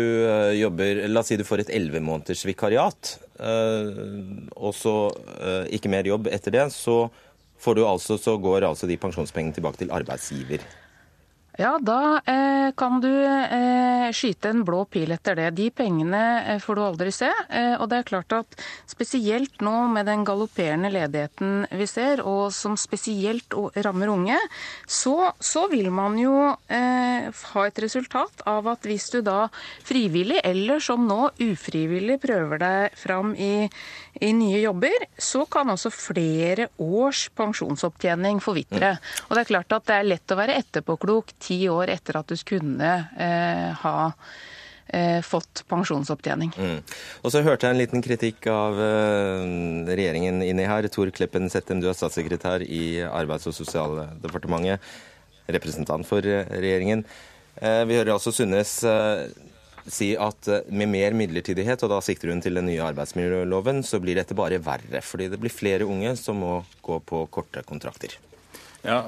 jobber La oss si du får et 11 måneders vikariat, og så ikke mer jobb etter det, så altså, så går altså de pensjonspengene tilbake til arbeidsgiver. Ja, da eh, kan du eh, skyte en blå pil etter det. De pengene eh, får du aldri se. Eh, og det er klart at spesielt nå med den galopperende ledigheten vi ser, og som spesielt rammer unge, så, så vil man jo eh, ha et resultat av at hvis du da frivillig, eller som nå ufrivillig, prøver deg fram i, i nye jobber, så kan også flere års pensjonsopptjening forvitre. Mm. Og det er klart at det er lett å være etterpåklok ti år etter at du kunne eh, ha eh, fått pensjonsopptjening. Mm. Og så hørte jeg en liten kritikk av uh, regjeringen inni her. Tor Kleppen Settem, du er statssekretær i Arbeids- og sosialdepartementet, representant for regjeringen. Vi hører altså Sundnes si at med mer midlertidighet, og da sikter hun til den nye arbeidsmiljøloven, så blir dette bare verre. Fordi det blir flere unge som må gå på korte kontrakter. Ja,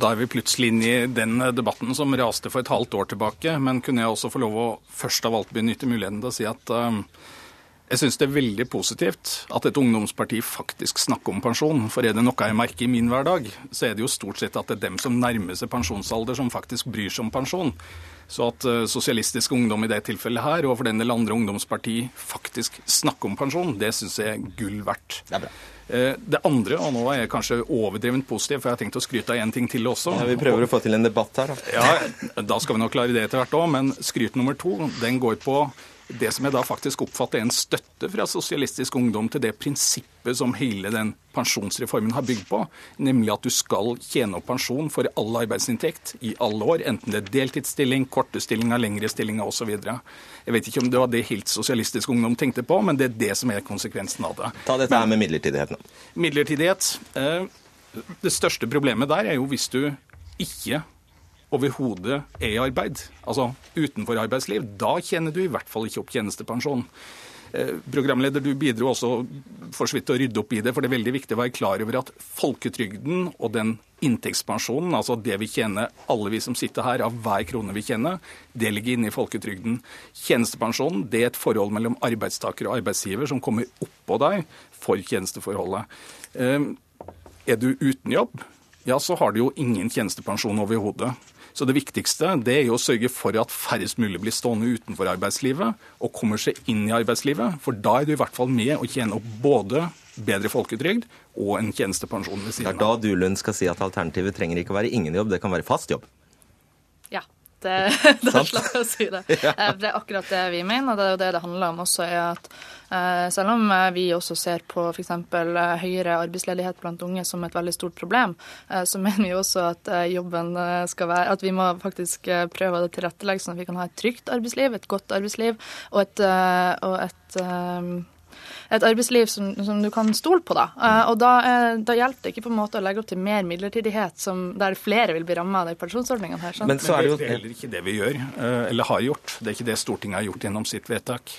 Da er vi plutselig inne i den debatten som raste for et halvt år tilbake. Men kunne jeg også få lov å først av alt benytte muligheten til å si at uh, jeg syns det er veldig positivt at et ungdomsparti faktisk snakker om pensjon. For er det noe jeg merker i min hverdag, så er det jo stort sett at det er dem som nærmer seg pensjonsalder, som faktisk bryr seg om pensjon. Så at uh, Sosialistisk Ungdom i det tilfellet her, og for den del andre ungdomsparti, faktisk snakker om pensjon, det syns jeg er gull verdt. Det er bra. Eh, det andre, og nå er jeg kanskje overdrevent positiv, for jeg har tenkt å skryte av én ting til også. Ja, Vi prøver å få til en debatt her, da. Ja, Da skal vi nok klare det etter hvert òg, men skryt nummer to den går på det som jeg da faktisk oppfatter er en støtte fra Sosialistisk Ungdom til det prinsippet som hele den pensjonsreformen har bygd på, nemlig at du skal tjene opp pensjon for all arbeidsinntekt i alle år, enten det er deltidsstilling, korte stillinger, lengre stillinger osv. Jeg vet ikke om det var det helt Sosialistisk Ungdom tenkte på, men det er det som er konsekvensen av det. Ta dette her med midlertidigheten. Midlertidighet. Eh, det største problemet der er jo hvis du ikke overhodet er i arbeid, altså utenfor arbeidsliv, da tjener du i hvert fall ikke opp tjenestepensjon. Eh, programleder, du bidro også for så vidt til å rydde opp i det, for det er veldig viktig å være klar over at folketrygden og den inntektspensjonen, altså det vi tjener, alle vi som sitter her, av hver krone vi tjener, det ligger inne i folketrygden. Tjenestepensjonen det er et forhold mellom arbeidstaker og arbeidsgiver som kommer oppå deg for tjenesteforholdet. Eh, er du uten jobb, ja, så har du jo ingen tjenestepensjon overhodet. Så det viktigste det er jo å sørge for at færrest mulig blir stående utenfor arbeidslivet og kommer seg inn i arbeidslivet. For da er du i hvert fall med å tjene opp både bedre folketrygd og en tjenestepensjon ved siden av. Det er da du Lund skal si at alternativet trenger ikke å være ingen jobb, det kan være fast jobb. Ja. Det, da slapp jeg å si det. Ja. Eh, det er akkurat det vi mener, og det er jo det det handler om også. er at Selv om eh, vi også ser på f.eks. høyere arbeidsledighet blant unge som et veldig stort problem, så mener vi også at jobben skal være At vi må faktisk prøve å tilrettelegge sånn at vi kan ha et trygt arbeidsliv, et godt arbeidsliv og et, og et et arbeidsliv som, som, du kan stole på. Da. Uh, og da, uh, da, hjelper det ikke på en måte å legge opp til mer midlertidighet som, der flere vil bli ramma av de pensjonsordningene her. Sant? Men så er det jo heller ikke det vi gjør, uh, eller har gjort. Det er ikke det Stortinget har gjort gjennom sitt vedtak.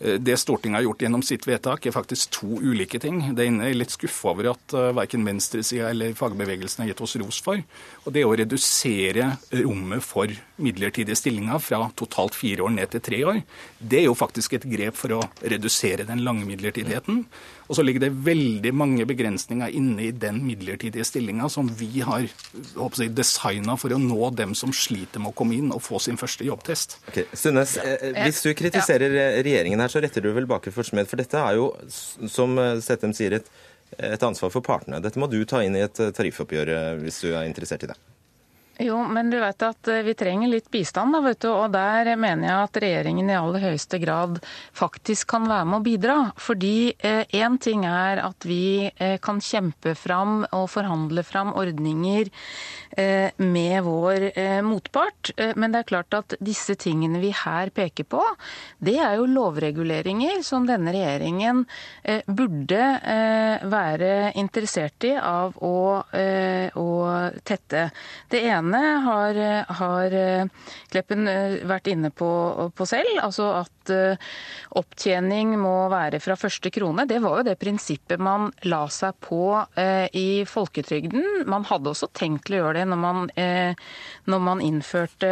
Eh, det Stortinget har gjort gjennom sitt vedtak, er faktisk to ulike ting. Det ene er litt skuffa over at uh, verken venstresida eller fagbevegelsen har gitt oss ros for. Og det er å redusere rommet for midlertidige stillinger fra totalt fire år ned til tre år. Det er jo faktisk et grep for å redusere den lange midlertidigheten. Og så ligger det veldig mange begrensninger inne i den midlertidige stillinga som vi har jeg, designa for å nå dem som sliter med å komme inn og få sin første jobbtest. Okay. Sunnes, eh, hvis du kritiserer ja. regjeringen her, så retter du vel baker for smed. For dette er jo, som Settem sier, et, et ansvar for partene. Dette må du ta inn i et tariffoppgjør hvis du er interessert i det. Jo, men du vet at eh, vi trenger litt bistand, da, vet du. Og der mener jeg at regjeringen i aller høyeste grad faktisk kan være med å bidra. Fordi én eh, ting er at vi eh, kan kjempe fram og forhandle fram ordninger med vår eh, motpart, eh, men det er klart at disse tingene vi her peker på, det er jo lovreguleringer som denne regjeringen burde være interessert i av å, å tette. Det ene har, har eh, Kleppen eh, vært inne på, på, selv, altså at eh, opptjening må være fra første krone. Det var jo det prinsippet man la seg på i folketrygden. Man hadde også tenkt å gjøre det når man, når man innførte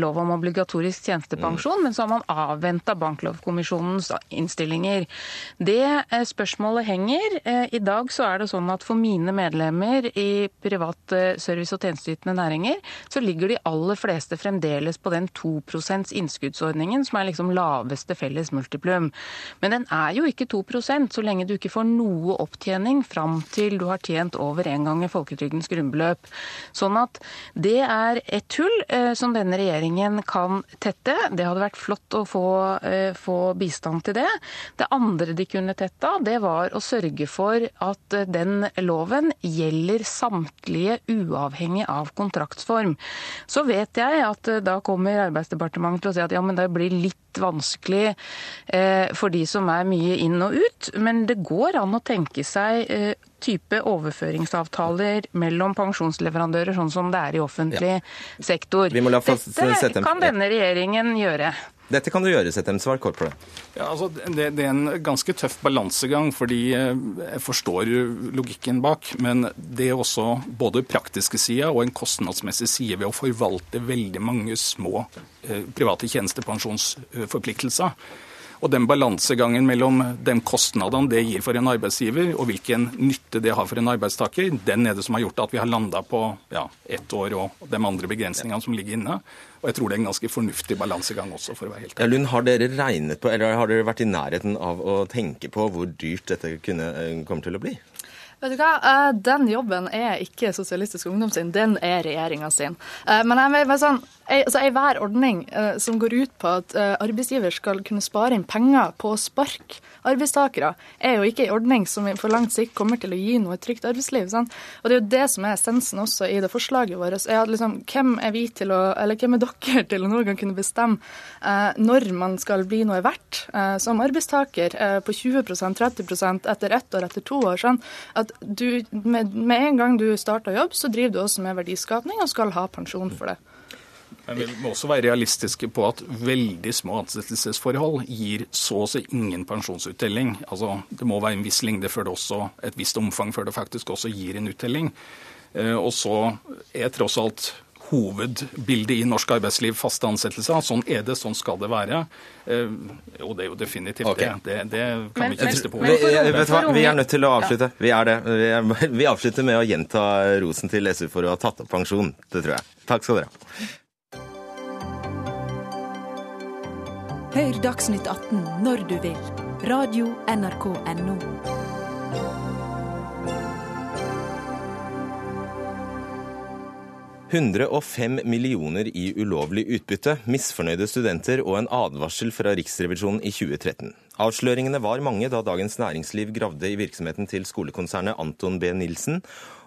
lov om obligatorisk tjenestepensjon, mm. men så har man avventa Banklovkommisjonens innstillinger. Det spørsmålet henger. I dag så er det sånn at for mine medlemmer i privat service- og tjenesteytende næringer, så ligger de aller fleste fremdeles på den 2% innskuddsordningen, som er liksom laveste felles multiplum. Men den er jo ikke 2% så lenge du ikke får noe opptjening fram til du har tjent over en gang i folketrygdens grunnbeløp. Sånn at det er et hull eh, som denne regjeringen kan tette. Det hadde vært flott å få, eh, få bistand til det. Det andre de kunne tetta, det var å sørge for at eh, den loven gjelder samtlige uavhengig av kontraktsform. Så vet jeg at da kommer Arbeidsdepartementet til å si at ja, men det blir litt vanskelig for de som er mye inn og ut. Men det går an å tenke seg type overføringsavtaler mellom pensjonsleverandører, sånn som det er i offentlig ja. sektor. Dette kan denne regjeringen gjøre. Dette kan du gjøre, Settem. Svar kort på det. Ja, altså, det, det, er en ganske tøff balansegang, fordi eh, jeg forstår logikken bak. Men det er også både praktiske sider og en kostnadsmessig side ved å forvalte veldig mange små eh, private tjenestepensjonsforpliktelser. Og den balansegangen mellom de kostnadene det gir for en arbeidsgiver, og hvilken nytte det har for en arbeidstaker, den er det som har gjort at vi har landa på ja, ett år og de andre begrensningene som ligger inne. Og jeg tror det er en ganske fornuftig balansegang også, for å være helt ærlig. Ja, Lund, har dere regnet på, eller har dere vært i nærheten av å tenke på hvor dyrt dette kunne, eh, kommer til å bli? Vet du hva, eh, Den jobben er ikke Sosialistisk Ungdom sin, den er regjeringa sin. Eh, men jeg bare sånn, altså, Enhver ordning som går ut på at arbeidsgiver skal kunne spare inn penger på å sparke arbeidstakere, er jo ikke en ordning som for langt sikt kommer til å gi noe trygt arbeidsliv. Sant? Og Det er jo det som er essensen også i det forslaget vårt. er at liksom, Hvem er vi til å, eller hvem er dere til å noen gang kunne bestemme eh, når man skal bli noe verdt eh, som arbeidstaker eh, på 20% 30% etter ett år, etter to år. Sånn at du, med, med en gang du starter jobb, så driver du også med verdiskapning og skal ha pensjon for det. Men vi må også være realistiske på at veldig små ansettelsesforhold gir så å si ingen pensjonsuttelling. Altså, det må være en viss lengde før det også, et visst omfang før det faktisk også gir en uttelling. Eh, og så er tross alt hovedbildet i norsk arbeidsliv, faste ansettelser. Sånn er det, sånn skal det være. Eh, jo, det er jo definitivt okay. det. det. Det kan Men- vi ikke men- miste på. men Vi, vet hva? vi er nødt til å avslutte. Vi er det. Vi, er, vi avslutter med å gjenta rosen til SU for å ha tatt opp pensjon. Det tror jeg. Takk skal dere ha. Hør Dagsnytt 18 når du vil. Radio NRK NO. – 105 millioner i ulovlig utbytte, misfornøyde studenter og en advarsel fra Riksrevisjonen i 2013. Avsløringene var mange da Dagens Næringsliv gravde i virksomheten til skolekonsernet Anton B. Nilsen,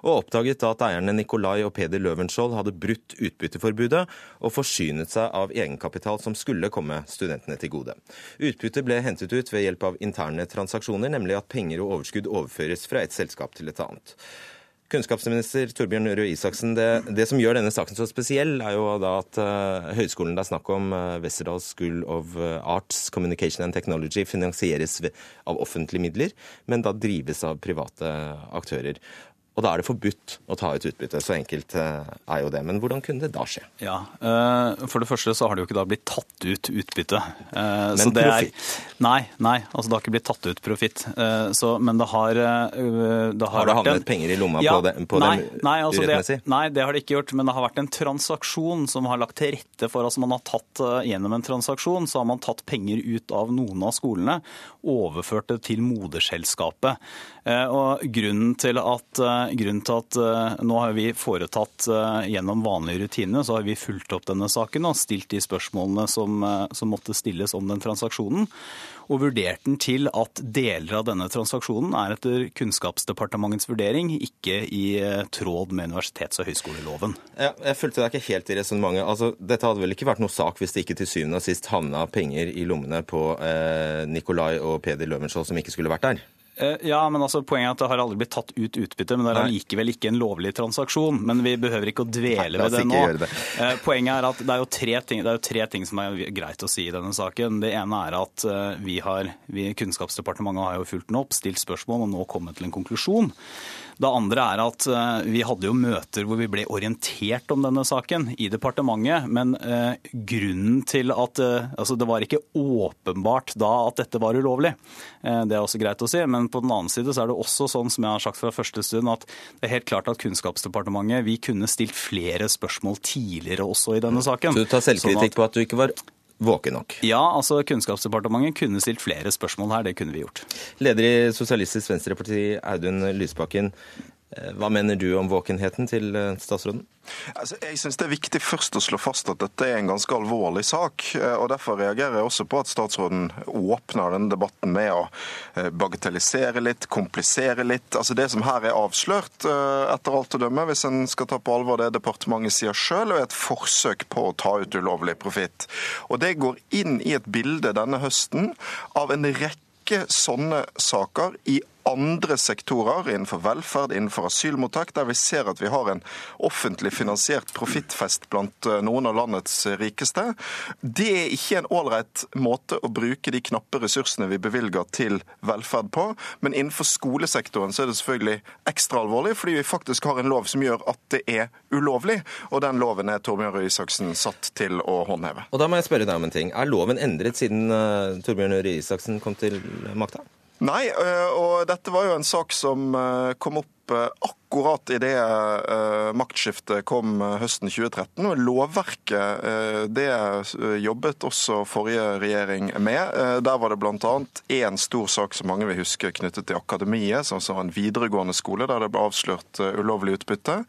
og oppdaget at eierne Nikolai og Peder Løvenskiold hadde brutt utbytteforbudet og forsynet seg av egenkapital som skulle komme studentene til gode. Utbyttet ble hentet ut ved hjelp av interne transaksjoner, nemlig at penger og overskudd overføres fra et selskap til et annet. Kunnskapsminister Torbjørn Røe Isaksen, det, det, som gjør denne saken så spesiell, er jo da at uh, høyskolen det er snakk om, uh, Westerdal School of Arts, Communication and Technology, finansieres av offentlige midler, men da drives av private aktører. Og da er det forbudt å ta ut utbytte. Så enkelt er jo det. Men hvordan kunne det da skje? Ja, For det første så har det jo ikke da blitt tatt ut utbytte. Men profitt? Nei, nei, altså det har ikke blitt tatt ut profitt. Men det har det Har, har det havnet en, penger i lomma ja, på, det, på nei, dem nei, altså urettmessig? Det, nei, det har det ikke gjort. Men det har vært en transaksjon som har lagt til rette for altså man har tatt Gjennom en transaksjon så har man tatt penger ut av noen av skolene, overført det til moderselskapet. Og grunnen til at grunnen til at uh, nå har vi foretatt uh, gjennom vanlige rutiner, så har vi fulgt opp denne saken og stilt de spørsmålene som, uh, som, måtte stilles om den transaksjonen. Og vurdert den til at deler av denne transaksjonen er etter Kunnskapsdepartementets vurdering ikke i tråd med universitets- og høyskoleloven. Ja, jeg fulgte deg ikke helt i resonnementet. Altså, dette hadde vel ikke vært noe sak hvis det ikke til syvende og sist havna penger i lommene på Nikolai og Peder Løvenskiold som ikke skulle vært der? Ja, men altså Poenget er at det har aldri blitt tatt ut utbytte, men det er allikevel ikke en lovlig transaksjon. Men vi behøver ikke å dvele Nei, ved det nå. Det. Poenget er at det er, jo tre ting, det er jo tre ting som er greit å si i denne saken. Det ene er at vi har, vi, Kunnskapsdepartementet har jo fulgt den opp, stilt spørsmål og nå kommet til en konklusjon. Det andre er at vi hadde jo møter hvor vi ble orientert om denne saken i departementet, men eh, grunnen til at eh, Altså, det var ikke åpenbart da at dette var ulovlig. Eh, det er også greit å si. Men på den annen side så er det også sånn, som jeg har sagt fra første stund, at det er helt klart at Kunnskapsdepartementet Vi kunne stilt flere spørsmål tidligere også i denne saken. Så du tar selvkritikk sånn på at du ikke var våken nok? Ja, altså Kunnskapsdepartementet kunne stilt flere spørsmål her. Det kunne vi gjort. Leder i Sosialistisk Venstreparti, Audun Lysbakken. Hva mener du om våkenheten til statsråden? Altså, jeg synes Det er viktig først å slå fast at dette er en ganske alvorlig sak. og Derfor reagerer jeg også på at statsråden åpner denne debatten med å bagatellisere litt, komplisere litt. Altså Det som her er avslørt, etter alt å dømme, hvis en skal ta på alvor det departementet sier sjøl, er et forsøk på å ta ut ulovlig profitt. Og Det går inn i et bilde denne høsten av en rekke sånne saker i andre sektorer, innenfor velferd, innenfor asylmottak, der vi ser at vi har en offentlig finansiert profittfest blant noen av landets rikeste. Det er ikke en ålreit måte å bruke de knappe ressursene vi bevilger til velferd på. Men innenfor skolesektoren så er det selvfølgelig ekstra alvorlig, fordi vi faktisk har en lov som gjør at det er ulovlig. Og den loven er Torbjørn Røe Isaksen satt til å håndheve. Og da må jeg spørre deg om en ting. Er loven endret siden uh, Torbjørn Røe Isaksen kom til makta? Nei, og dette var jo en sak som kom opp akkurat idet maktskiftet kom høsten 2013. Og lovverket det jobbet også forrige regjering med. Der var det bl.a. én stor sak som mange vil huske knyttet til Akademiet, som var en videregående skole der det ble avslørt ulovlig utbytte.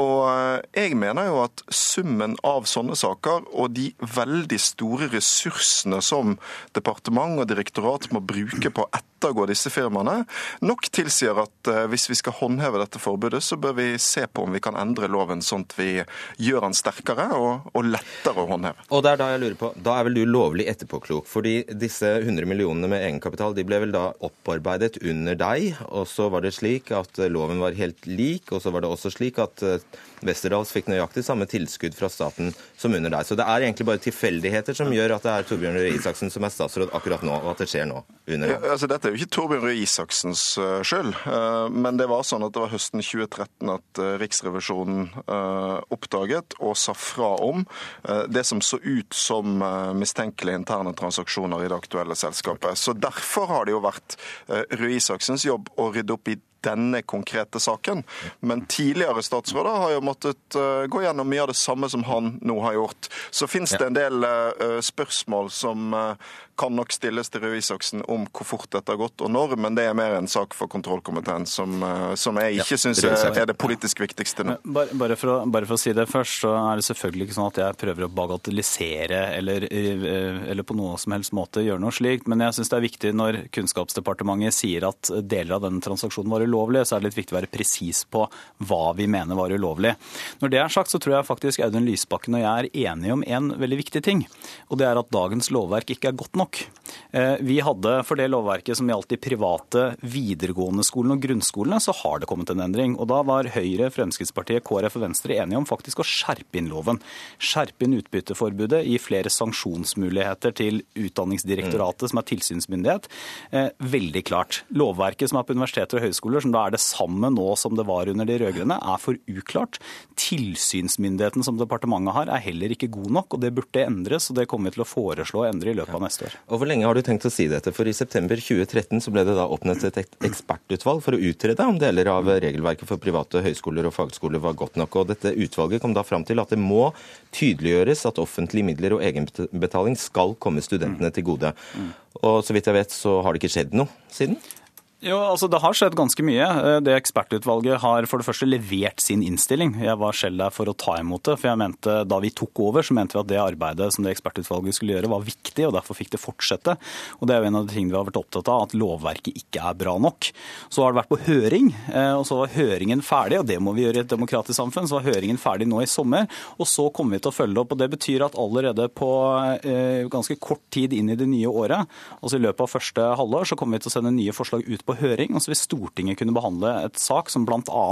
Og jeg mener jo at summen av sånne saker og de veldig store ressursene som departement og direktorat må bruke på å ettergå disse firmaene, nok tilsier at hvis vi skal håndheve dette forbudet, så bør vi se på om vi kan endre loven sånn at vi gjør den sterkere og, og, lettere å håndheve. Og det er da jeg lurer på, da er vel du lovlig etterpåklok? Fordi disse 100 millionene med egenkapital de ble vel da opparbeidet under deg, og så var det slik at loven var helt lik, og så var det også slik at Westerdals fikk nøyaktig samme tilskudd fra staten som under deg. Så det er egentlig bare tilfeldigheter som gjør at det er Torbjørn Røe Isaksen som er statsråd akkurat nå, og at det skjer nå, under. Ja, altså, dette er jo ikke Torbjørn Røe Isaksens uh, skyld, uh, men det var sånn at det var høsten 2013 at uh, Riksrevisjonen oppdaget og sa fra om det som så ut som mistenkelige interne transaksjoner i det aktuelle selskapet. Så Derfor har det jo vært Røe Isaksens jobb å rydde opp i denne konkrete saken. Men tidligere statsråder har jo måttet uh, gå gjennom mye av det samme som han nå har gjort. Så fins det en del uh, spørsmål som kan nok stilles til Røe Isaksen om hvor fort dette har gått og når, men det er mer en sak for kontrollkomiteen som, som jeg ikke ja, syns er det politisk viktigste nå. Bare, bare, for å, bare, for å, si det først, så er det selvfølgelig ikke sånn at jeg prøver å bagatellisere eller, eller på noe som helst måte gjøre noe slikt, men jeg syns det er viktig når Kunnskapsdepartementet sier at deler av denne transaksjonen var ulovlig, så er det litt viktig å være presis på hva vi mener var ulovlig. Når det er sagt, så tror jeg faktisk Audun Lysbakken og jeg er enige om en veldig viktig ting. Og det er at dagens lovverk ikke er godt nok. Eh, vi hadde for det lovverket som gjaldt de private videregående skolene og grunnskolene, så har det kommet en endring. Og da var Høyre, Fremskrittspartiet, KrF og Venstre enige om faktisk å skjerpe inn loven. Skjerpe inn utbytteforbudet, gi flere sanksjonsmuligheter til Utdanningsdirektoratet, som er tilsynsmyndighet. Eh, veldig klart. Lovverket som er på universiteter og høyskoler, som da er det samme nå som det var under de rød-grønne, er for uklart. Tilsynsmyndigheten som departementet har, er heller ikke god nok, og det burde endres. og Det kommer vi til å foreslå å endre i løpet av neste år. Og Hvor lenge har du tenkt å si dette? For I september 2013 så ble det da oppnevnt et ekspertutvalg for å utrede om deler av regelverket for private høyskoler og fagskoler var godt nok. Og Dette utvalget kom da fram til at det må tydeliggjøres at offentlige midler og egenbetaling skal komme studentene til gode. Og så vidt jeg vet så har det ikke skjedd noe siden? Jo, altså Det har skjedd ganske mye. Eh, det Ekspertutvalget har for det første levert sin innstilling. Jeg var selv der for å ta imot det. for jeg mente Da vi tok over, så mente vi at det arbeidet som det ekspertutvalget skulle gjøre, var viktig, og derfor fikk det fortsette. Og Det er jo en av de tingene vi har vært opptatt av, at lovverket ikke er bra nok. Så har det vært på høring, eh, og så var høringen ferdig, og det må vi gjøre i et demokratisk samfunn. Så var høringen ferdig nå i sommer, og så kommer vi til å følge opp. og Det betyr at allerede på eh, ganske kort tid inn i det nye året, altså i løpet av første halvår, så kommer vi til å sende nye forslag ut på på høring, og så vil Stortinget kunne behandle et sak som bl.a.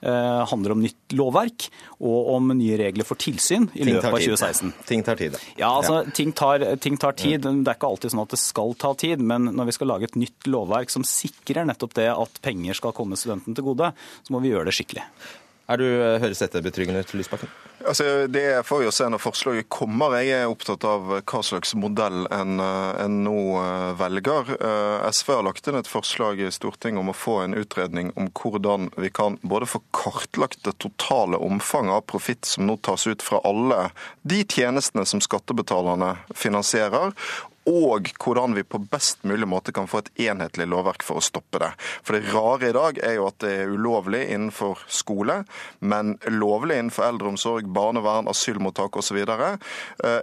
Eh, handler om nytt lovverk og om nye regler for tilsyn i løpet av 2016. Ting tar tid. Ja, altså, ja. Ting, tar, ting tar tid. Det er ikke alltid sånn at det skal ta tid, men når vi skal lage et nytt lovverk som sikrer nettopp det at penger skal komme studenten til gode, så må vi gjøre det skikkelig. Er du, eh, høres dette betryggende ut, Lysbakken? Altså, det får vi jo se når forslaget kommer. Jeg er opptatt av hva slags modell en, eh, en nå eh, velger. SV har lagt inn et forslag i Stortinget om å få en utredning om hvordan vi kan både få kartlagt det totale omfanget av profitt som nå tas ut fra alle de tjenestene som skattebetalerne finansierer, og hvordan vi på best mulig måte kan få et enhetlig lovverk for å stoppe det. For det rare i dag er jo at det er ulovlig innenfor skole, men lovlig innenfor eldreomsorg, barnevern, asylmottak osv. Eh,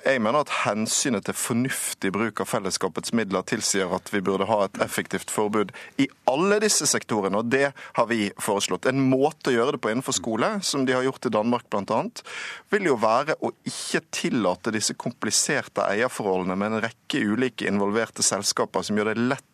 jeg mener at hensynet til fornuftig bruk av fellesskapets midler tilsier at vi burde ha et effektivt forbud i alle disse sektorene, og det har vi foreslått. En måte å gjøre det på innenfor skole, som de har gjort i Danmark bl.a., vil jo være å ikke tillate disse kompliserte eierforholdene med en rekke ulike involverte selskaper som gjør det lett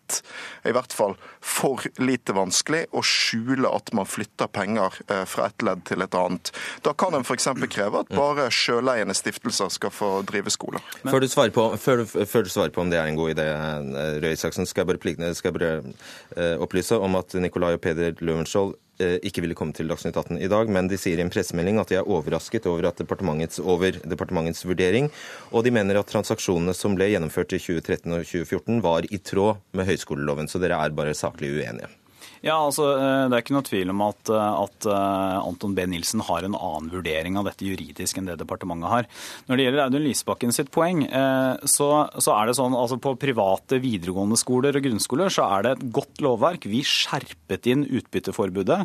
i hvert fall for lite vanskelig å skjule at man flytter penger eh, fra et ledd til et annet. Da kan en f.eks. kreve at bare sjøleiende stiftelser skal få drive skoler. Før, du på, før, før, du svarer på, om det er en god idé, eh, Røe Isaksen, skal jeg bare, skal jeg bare uh, opplyse om at Nikolai og Peder Løvenskiold ikke ville komme til Dagsnytt 18 i dag, men de sier i en pressemelding at de er overrasket over, departementets, over departementets vurdering, og de mener at transaksjonene som ble gjennomført i 2013 og 2014 var i tråd med høyskoleloven, så dere er bare saklig uenige. Ja, altså, eh, Det er ikke noe tvil om at, eh, at, eh, Anton B. Nilsen har en annen vurdering av dette juridisk enn det departementet har. Når det gjelder Audun Lysbakken sitt poeng, så, så er det sånn altså på private videregående skoler og grunnskoler så er det et godt lovverk. Vi skjerpet inn utbytteforbudet,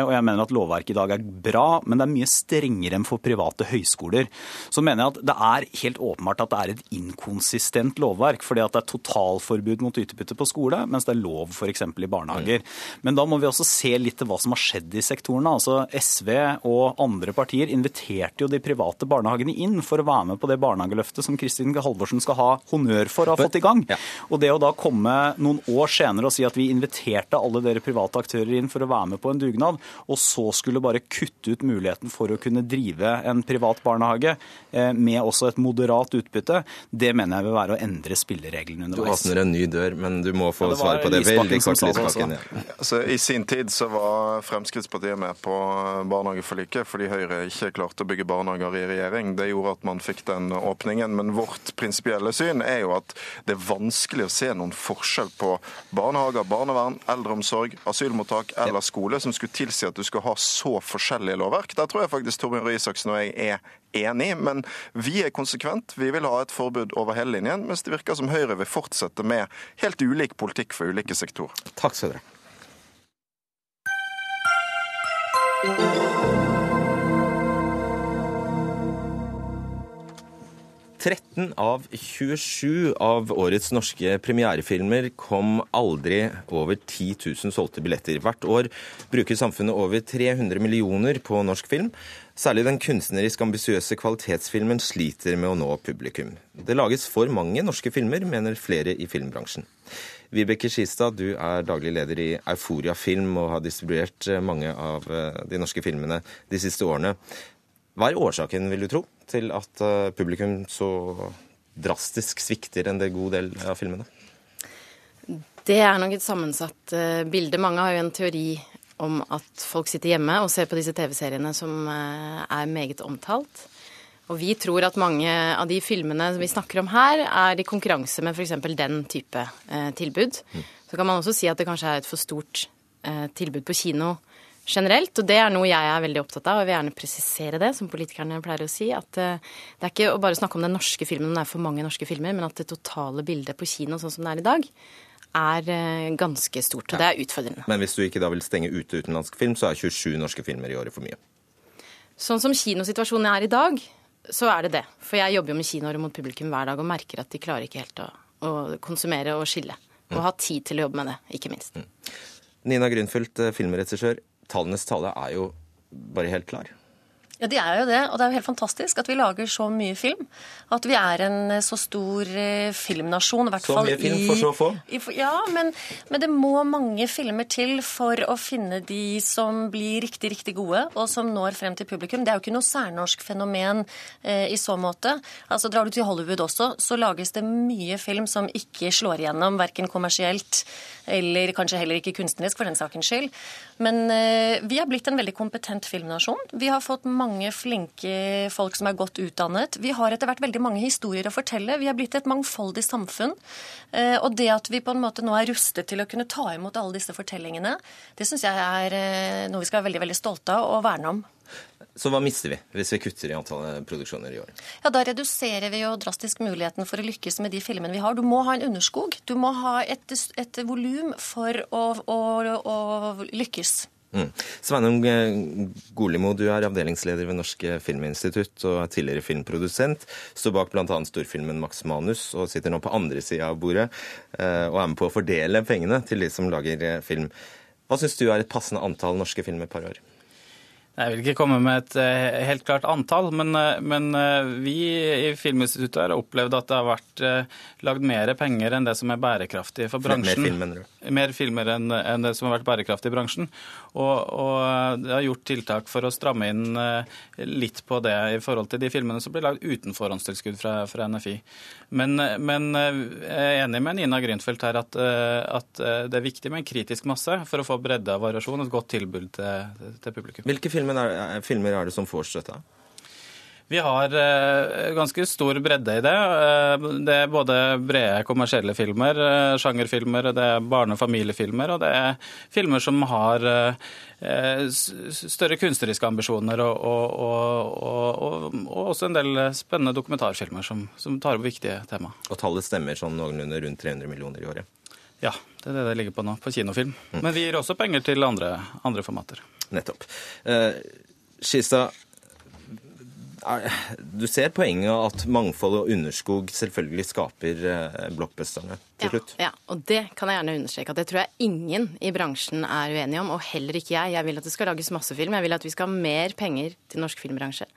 og jeg mener at lovverket i dag er bra, men det er mye strengere enn for private høyskoler. Så mener jeg at det er helt åpenbart at det er et inkonsistent lovverk, fordi at det er totalforbud mot utbytte på skole, mens det er lov f.eks. i barnehager. Men da må vi også se litt til hva som har skjedd i sektorene. Altså SV og andre partier inviterte jo de private barnehagene inn for å være med på det barnehageløftet som Kristin Halvorsen skal ha honnør for å ha fått i gang. Og det å da komme noen år senere og si at vi inviterte alle dere private aktører inn for å være med på en dugnad, og så skulle bare kutte ut muligheten for å kunne drive en privat barnehage eh, med også et moderat utbytte, det mener jeg vil være å endre spillereglene underveis. Du åpner en ny dør, men du må få Ja, svar på det veldig kort. Lysbakken. Ja. Altså, I sin tid så var Fremskrittspartiet med på barnehageforliket fordi Høyre ikke klarte å bygge barnehager i regjering. Det gjorde at man fikk den åpningen. Men vårt prinsipielle syn er jo at det er vanskelig å se noen forskjell på barnehager, barnevern, eldreomsorg, asylmottak eller skole som skulle tilsi at du skal ha så forskjellige lovverk. Der tror jeg faktisk Torbjørn Røe Isaksen og jeg er enig, men vi er konsekvent. Vi vil ha et forbud over hele linjen, mens det virker som Høyre vil fortsette med helt ulik politikk for ulike sektorer. Takk skal dere 13 av 27 av årets norske premierefilmer kom aldri over 10 000 solgte billetter. Hvert år bruker samfunnet over 300 millioner på norsk film. Særlig den kunstnerisk ambisiøse kvalitetsfilmen sliter med å nå publikum. Det lages for mange norske filmer, mener flere i filmbransjen. Vibeke Skistad, du er daglig leder i Euforia Film og har distribuert mange av de norske filmene de siste årene. Hva er årsaken, vil du tro, til at eh, publikum så drastisk svikter en god del av filmene? Det er nok et sammensatt eh, bilde. Mange har jo en teori om at folk sitter hjemme og ser på disse TV-seriene som eh, er meget omtalt. Og vi tror at mange av de filmene vi snakker om her, er i konkurranse med f.eks. den type eh, tilbud. Så kan man også si at det kanskje er et for stort eh, tilbud på kino generelt. Og det er noe jeg er veldig opptatt av, og jeg vil gjerne presisere det, som politikerne pleier å si. At eh, det er ikke å bare snakke om den norske filmen, om det er for mange norske filmer, men at det totale bildet på kino sånn som det er i dag, er eh, ganske stort. Og det er utfordrende. Men hvis du ikke da vil stenge ute utenlandsk film, så er 27 norske filmer i året for mye. Sånn som kinosituasjonen er i dag, så er det det. For jeg jobber jo med kinoer mot publikum hver dag og merker at de klarer ikke helt å, å konsumere og skille. Og ha tid til å jobbe med det, ikke minst. Nina Grünfeldt, eh, filmregissør. Tallenes tale er jo bare helt klar. Ja, de er jo det. Og det er jo helt fantastisk at vi lager så mye film. At vi er en så stor eh, filmnasjon. i hvert Så fall mye film i- for så få? i- Ja, men, men det må mange filmer til for å finne de som blir riktig, riktig gode, og som når frem til publikum. Det er jo ikke noe særnorsk fenomen eh, i så måte. Altså, Drar du til Hollywood også, så lages det mye film som ikke slår igjennom, verken kommersielt eller kanskje heller ikke kunstnerisk, for den sakens skyld. Men eh, vi har blitt en veldig kompetent filmnasjon. Vi har fått mange flinke folk som er godt utdannet. Vi har etter hvert veldig mange historier å fortelle. Vi har blitt et mangfoldig samfunn. Eh, og det at vi på en måte nå er rustet til å kunne ta imot alle disse fortellingene, det syns jeg er eh, noe vi skal være veldig, veldig stolte av og verne om. Så hva mister vi hvis vi kutter i antallet produksjoner i år? Ja, Da reduserer vi jo drastisk muligheten for å lykkes med de filmene vi har. Du må ha en underskog. Du må ha et, et volum for å, å, å lykkes. Mm. Sveinung eh, Golimo, du er avdelingsleder ved Norsk Filminstitutt og er tidligere filmprodusent. Står bak bl.a. storfilmen Max Manus og sitter nå på andre sida av bordet eh, og er med på å fordele pengene til de som lager eh, film. Hva syns du er et passende antall norske filmer per år? Jeg vil ikke komme med et helt klart antall, men, men vi i Filminstituttet har opplevd at det har vært lagd mer penger enn det som er bærekraftig for Mer- mer bransjen. film, mener du? Mer filmer enn enn det som har vært bærekraftig i bransjen. Og, og det har gjort tiltak for å stramme inn eh, litt på det i forhold til de filmene som blir lagd uten forhåndstilskudd fra, fra NFI. Men, men eh, jeg er enig med Nina Grünfeldt her at, eh, at eh, det er viktig med en kritisk masse for å få bredde av variasjon og et godt tilbud til, til publikum. Hvilke filmer er, er- filmer er det som får støtte? Vi har eh, ganske stor bredde i det. Eh, det er både brede kommersielle filmer, eh, sjangerfilmer, det er barne- og familiefilmer, og det er filmer som har større kunstneriske ambisjoner, og, og, og, og, og, og også en del spennende dokumentarfilmer som, som tar opp viktige tema. Og tallet stemmer sånn noenlunde rundt 300 millioner i året. Ja, det er det det ligger på nå, på kinofilm. Men vi gir også penger til andre, andre formater. Nettopp. Eh, du ser poenget at mangfold og underskog selvfølgelig skaper eh, blockbusterne til slutt. Ja, og det kan jeg gjerne understreke at det tror jeg ingen i bransjen er uenig om, og heller ikke jeg. Jeg vil at det skal lages masse film. Jeg vil at vi skal ha mer penger til norsk filmbransje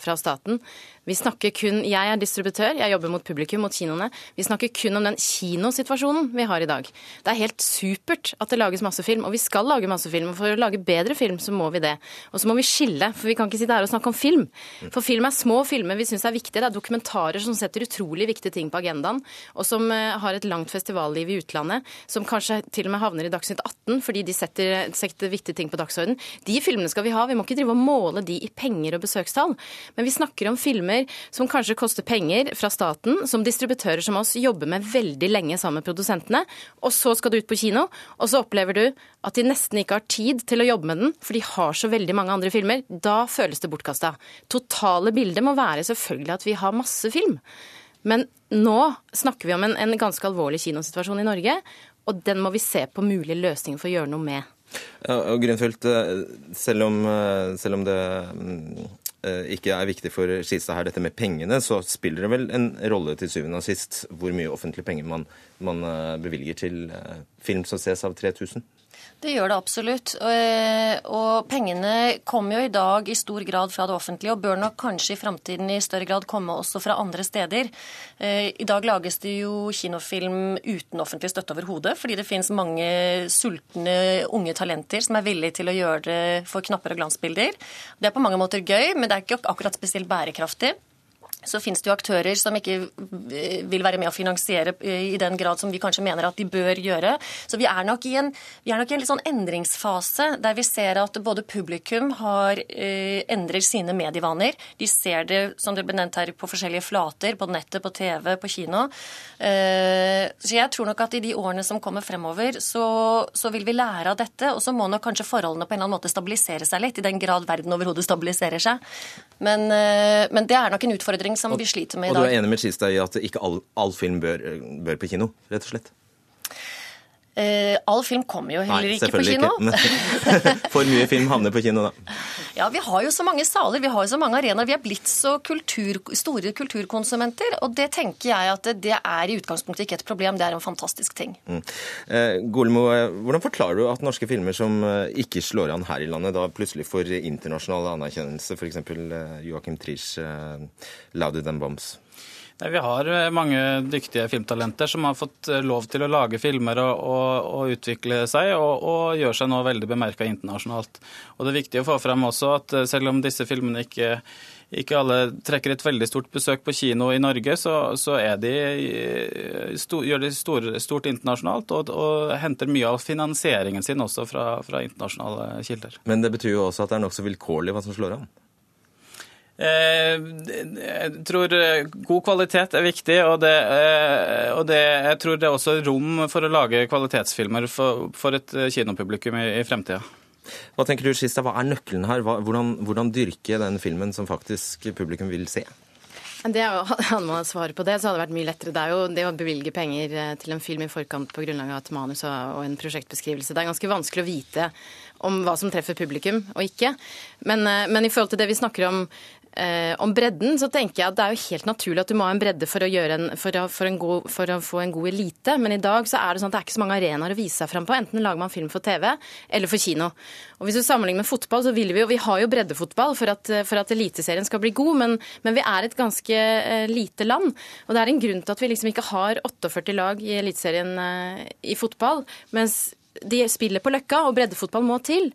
fra staten. Vi snakker kun Jeg er distributør, jeg jobber mot publikum, mot kinoene. Vi snakker kun om den kinosituasjonen vi har i dag. Det er helt supert at det lages masse film, og vi skal lage masse film. Og for å lage bedre film, så må vi det. Og så må vi skille, for vi kan ikke sitte her og snakke om film. For film er små filmer vi syns er viktige. Det er dokumentarer som setter utrolig viktige ting på agendaen, og som eh, har et langt festivalliv i utlandet, som kanskje til og med havner i Dagsnytt 18 fordi de setter, setter viktige ting på dagsorden. De filmene skal vi ha. Vi må ikke drive og måle de i penger og besøkstall. Men vi snakker om filmer som kanskje koster penger fra staten, som distributører som oss jobber med veldig lenge sammen med produsentene. Og så skal du ut på kino, og så opplever du at de nesten ikke har tid til å jobbe med den, for de har så veldig mange andre filmer. Da føles det bortkasta. Totale bildet må være selvfølgelig at vi har masse film. Men nå snakker vi om en, en ganske alvorlig kinosituasjon i Norge, og den må vi se på mulige løsninger for å gjøre noe med. Ja, og Grønfeldt, eh, selv eh, selv om det mm, ikke er viktig for Skistad her, dette med pengene, så spiller det vel en rolle til syvende og sist hvor mye offentlige penger man, man bevilger til film som ses av 3000? Det gjør det absolutt. Og pengene kommer jo i dag i stor grad fra det offentlige, og bør nok kanskje i framtiden i større grad komme også fra andre steder. I dag lages det jo kinofilm uten offentlig støtte overhodet, fordi det finnes mange sultne unge talenter som er villige til å gjøre det for knapper og glansbilder. Det er på mange måter gøy, men det er ikke akkurat spesielt bærekraftig så finnes det jo aktører som ikke vil være med å finansiere i den grad som vi kanskje mener at de bør gjøre. Så vi er nok i en, nok i en litt sånn endringsfase der vi ser at både publikum har, eh, endrer sine medievaner. De ser det, som det ble nevnt her, på forskjellige flater, på nettet, på TV, på kino. Eh, så jeg tror nok at i de årene som kommer fremover, så, så vil vi lære av dette. Og så må nok kanskje forholdene på en eller annen måte stabilisere seg litt, i den grad verden overhodet stabiliserer seg. Men, eh, men det er nok en utfordring som og, vi sliter med i dag. Og du er enig med Skistad i at ikke all, all film bør, bør på kino, rett og slett? Uh, all film kommer jo heller Nei, ikke på kino. Ikke. For mye film havner på kino, da. Ja, vi har jo så mange saler, vi har jo så mange arenaer. Vi er blitt så kultur, store kulturkonsumenter. Og det tenker jeg at det er i utgangspunktet ikke et problem, det er en fantastisk ting. Mm. Uh, Golmo, eh, hvordan forklarer du at norske filmer som eh, ikke slår an her i landet, da plutselig får internasjonal anerkjennelse, f.eks. Eh, Joachim Triers uh, 'Louder Than Bombs'? Vi har eh, mange dyktige filmtalenter som har fått eh, lov til å lage filmer og, og, og utvikle seg, og, og, gjør seg nå veldig bemerka internasjonalt. Og Det er viktig å få frem også at eh, selv om disse filmene ikke, ikke alle trekker et veldig stort besøk på kino i Norge, så, så de, sto, gjør de stor, stort internasjonalt og, og, henter mye av finansieringen sin også fra, fra internasjonale kilder. Men det betyr jo også at det er nokså vilkårlig hva som slår an? Eh, jeg tror eh, god kvalitet er viktig, og, det, eh, og det, jeg tror det er også rom for å lage kvalitetsfilmer for, for et kinopublikum i, i fremtida. Hva tenker du, Skista, hva er nøkkelen her? Hvordan, hvordan dyrke den filmen som faktisk publikum vil se? Det Hadde man svaret på det, så hadde det vært mye lettere. Det er jo det å bevilge penger til en film i forkant på grunnlag av et manus og en prosjektbeskrivelse. Det er ganske vanskelig å vite om hva som treffer publikum og ikke. Men, men i forhold til det vi snakker om eh, om bredden, så tenker jeg at det er jo helt naturlig at du må ha en bredde for å, en, for, å, for, en god, for å, få en god elite. Men i dag så er det sånn at det er ikke så mange arenaer å vise seg fram på. Enten lager man film for TV eller for kino. Og hvis du sammenligner med fotball, så vil vi jo Vi har jo breddefotball for at, for at Eliteserien skal bli god, men, men, vi er et ganske eh, lite land. Og det er en grunn til at vi liksom ikke har 48 lag i Eliteserien eh, i fotball, mens de spiller på Løkka, og breddefotball må til.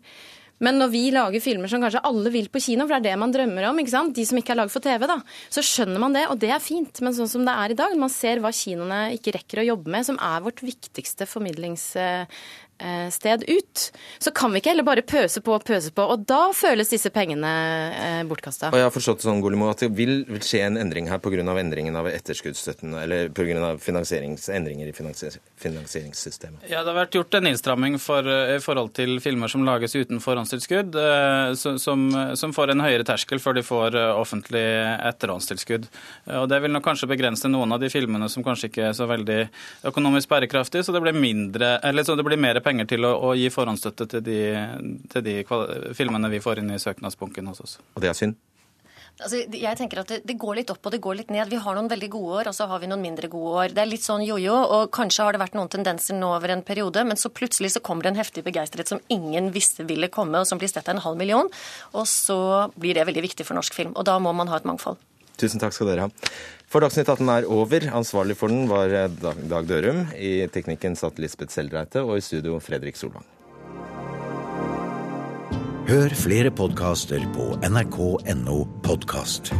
Men når vi lager filmer som kanskje alle vil på kino, for det er det man drømmer om, ikke sant? de som ikke er laget for TV, da, så skjønner man det, og det er fint. Men sånn som det er i dag, man ser hva kinoene ikke rekker å jobbe med, som er vårt viktigste formidlings Eh, sted ut. Så kan vi ikke heller bare pøse på og pøse på, og da føles disse pengene eh, bortkasta. Jeg har forstått sånn, Golimo, at det vil, vil skje en endring her pga. endringen av etterskuddsstøtten, eller pga. endringer i finansier, finansieringssystemet? Ja, det har vært gjort en innstramming for, eh, i forhold til filmer som lages uten forhåndstilskudd, som, som, får en høyere terskel før de får offentlig etterhåndstilskudd. Og Det vil nok kanskje begrense noen av de filmene som kanskje ikke er så veldig økonomisk bærekraftige, så det blir, mindre, eller så det blir mer penger penger til å, å gi forhåndsstøtte til de, til de filmene vi får inn i søknadsbunken hos oss. Og det er synd? Altså, jeg tenker at det, det, går litt opp og det går litt ned. Vi har noen veldig gode år, og så har vi noen mindre gode år. Det er litt sånn jojo, og kanskje har det vært noen tendenser nå over en periode, men så plutselig så kommer det en heftig begeistret som ingen visste ville komme, og som blir sett av en halv million. Og så blir det veldig viktig for norsk film. Og da må man ha et mangfold. Tusen takk skal dere ha. For Dagsnytt 18 er over. Ansvarlig for den var Dag Dørum. I teknikken satt Lisbeth Seldreite, og i studio Fredrik Solvang. Hør flere podkaster på nrk.no podkast.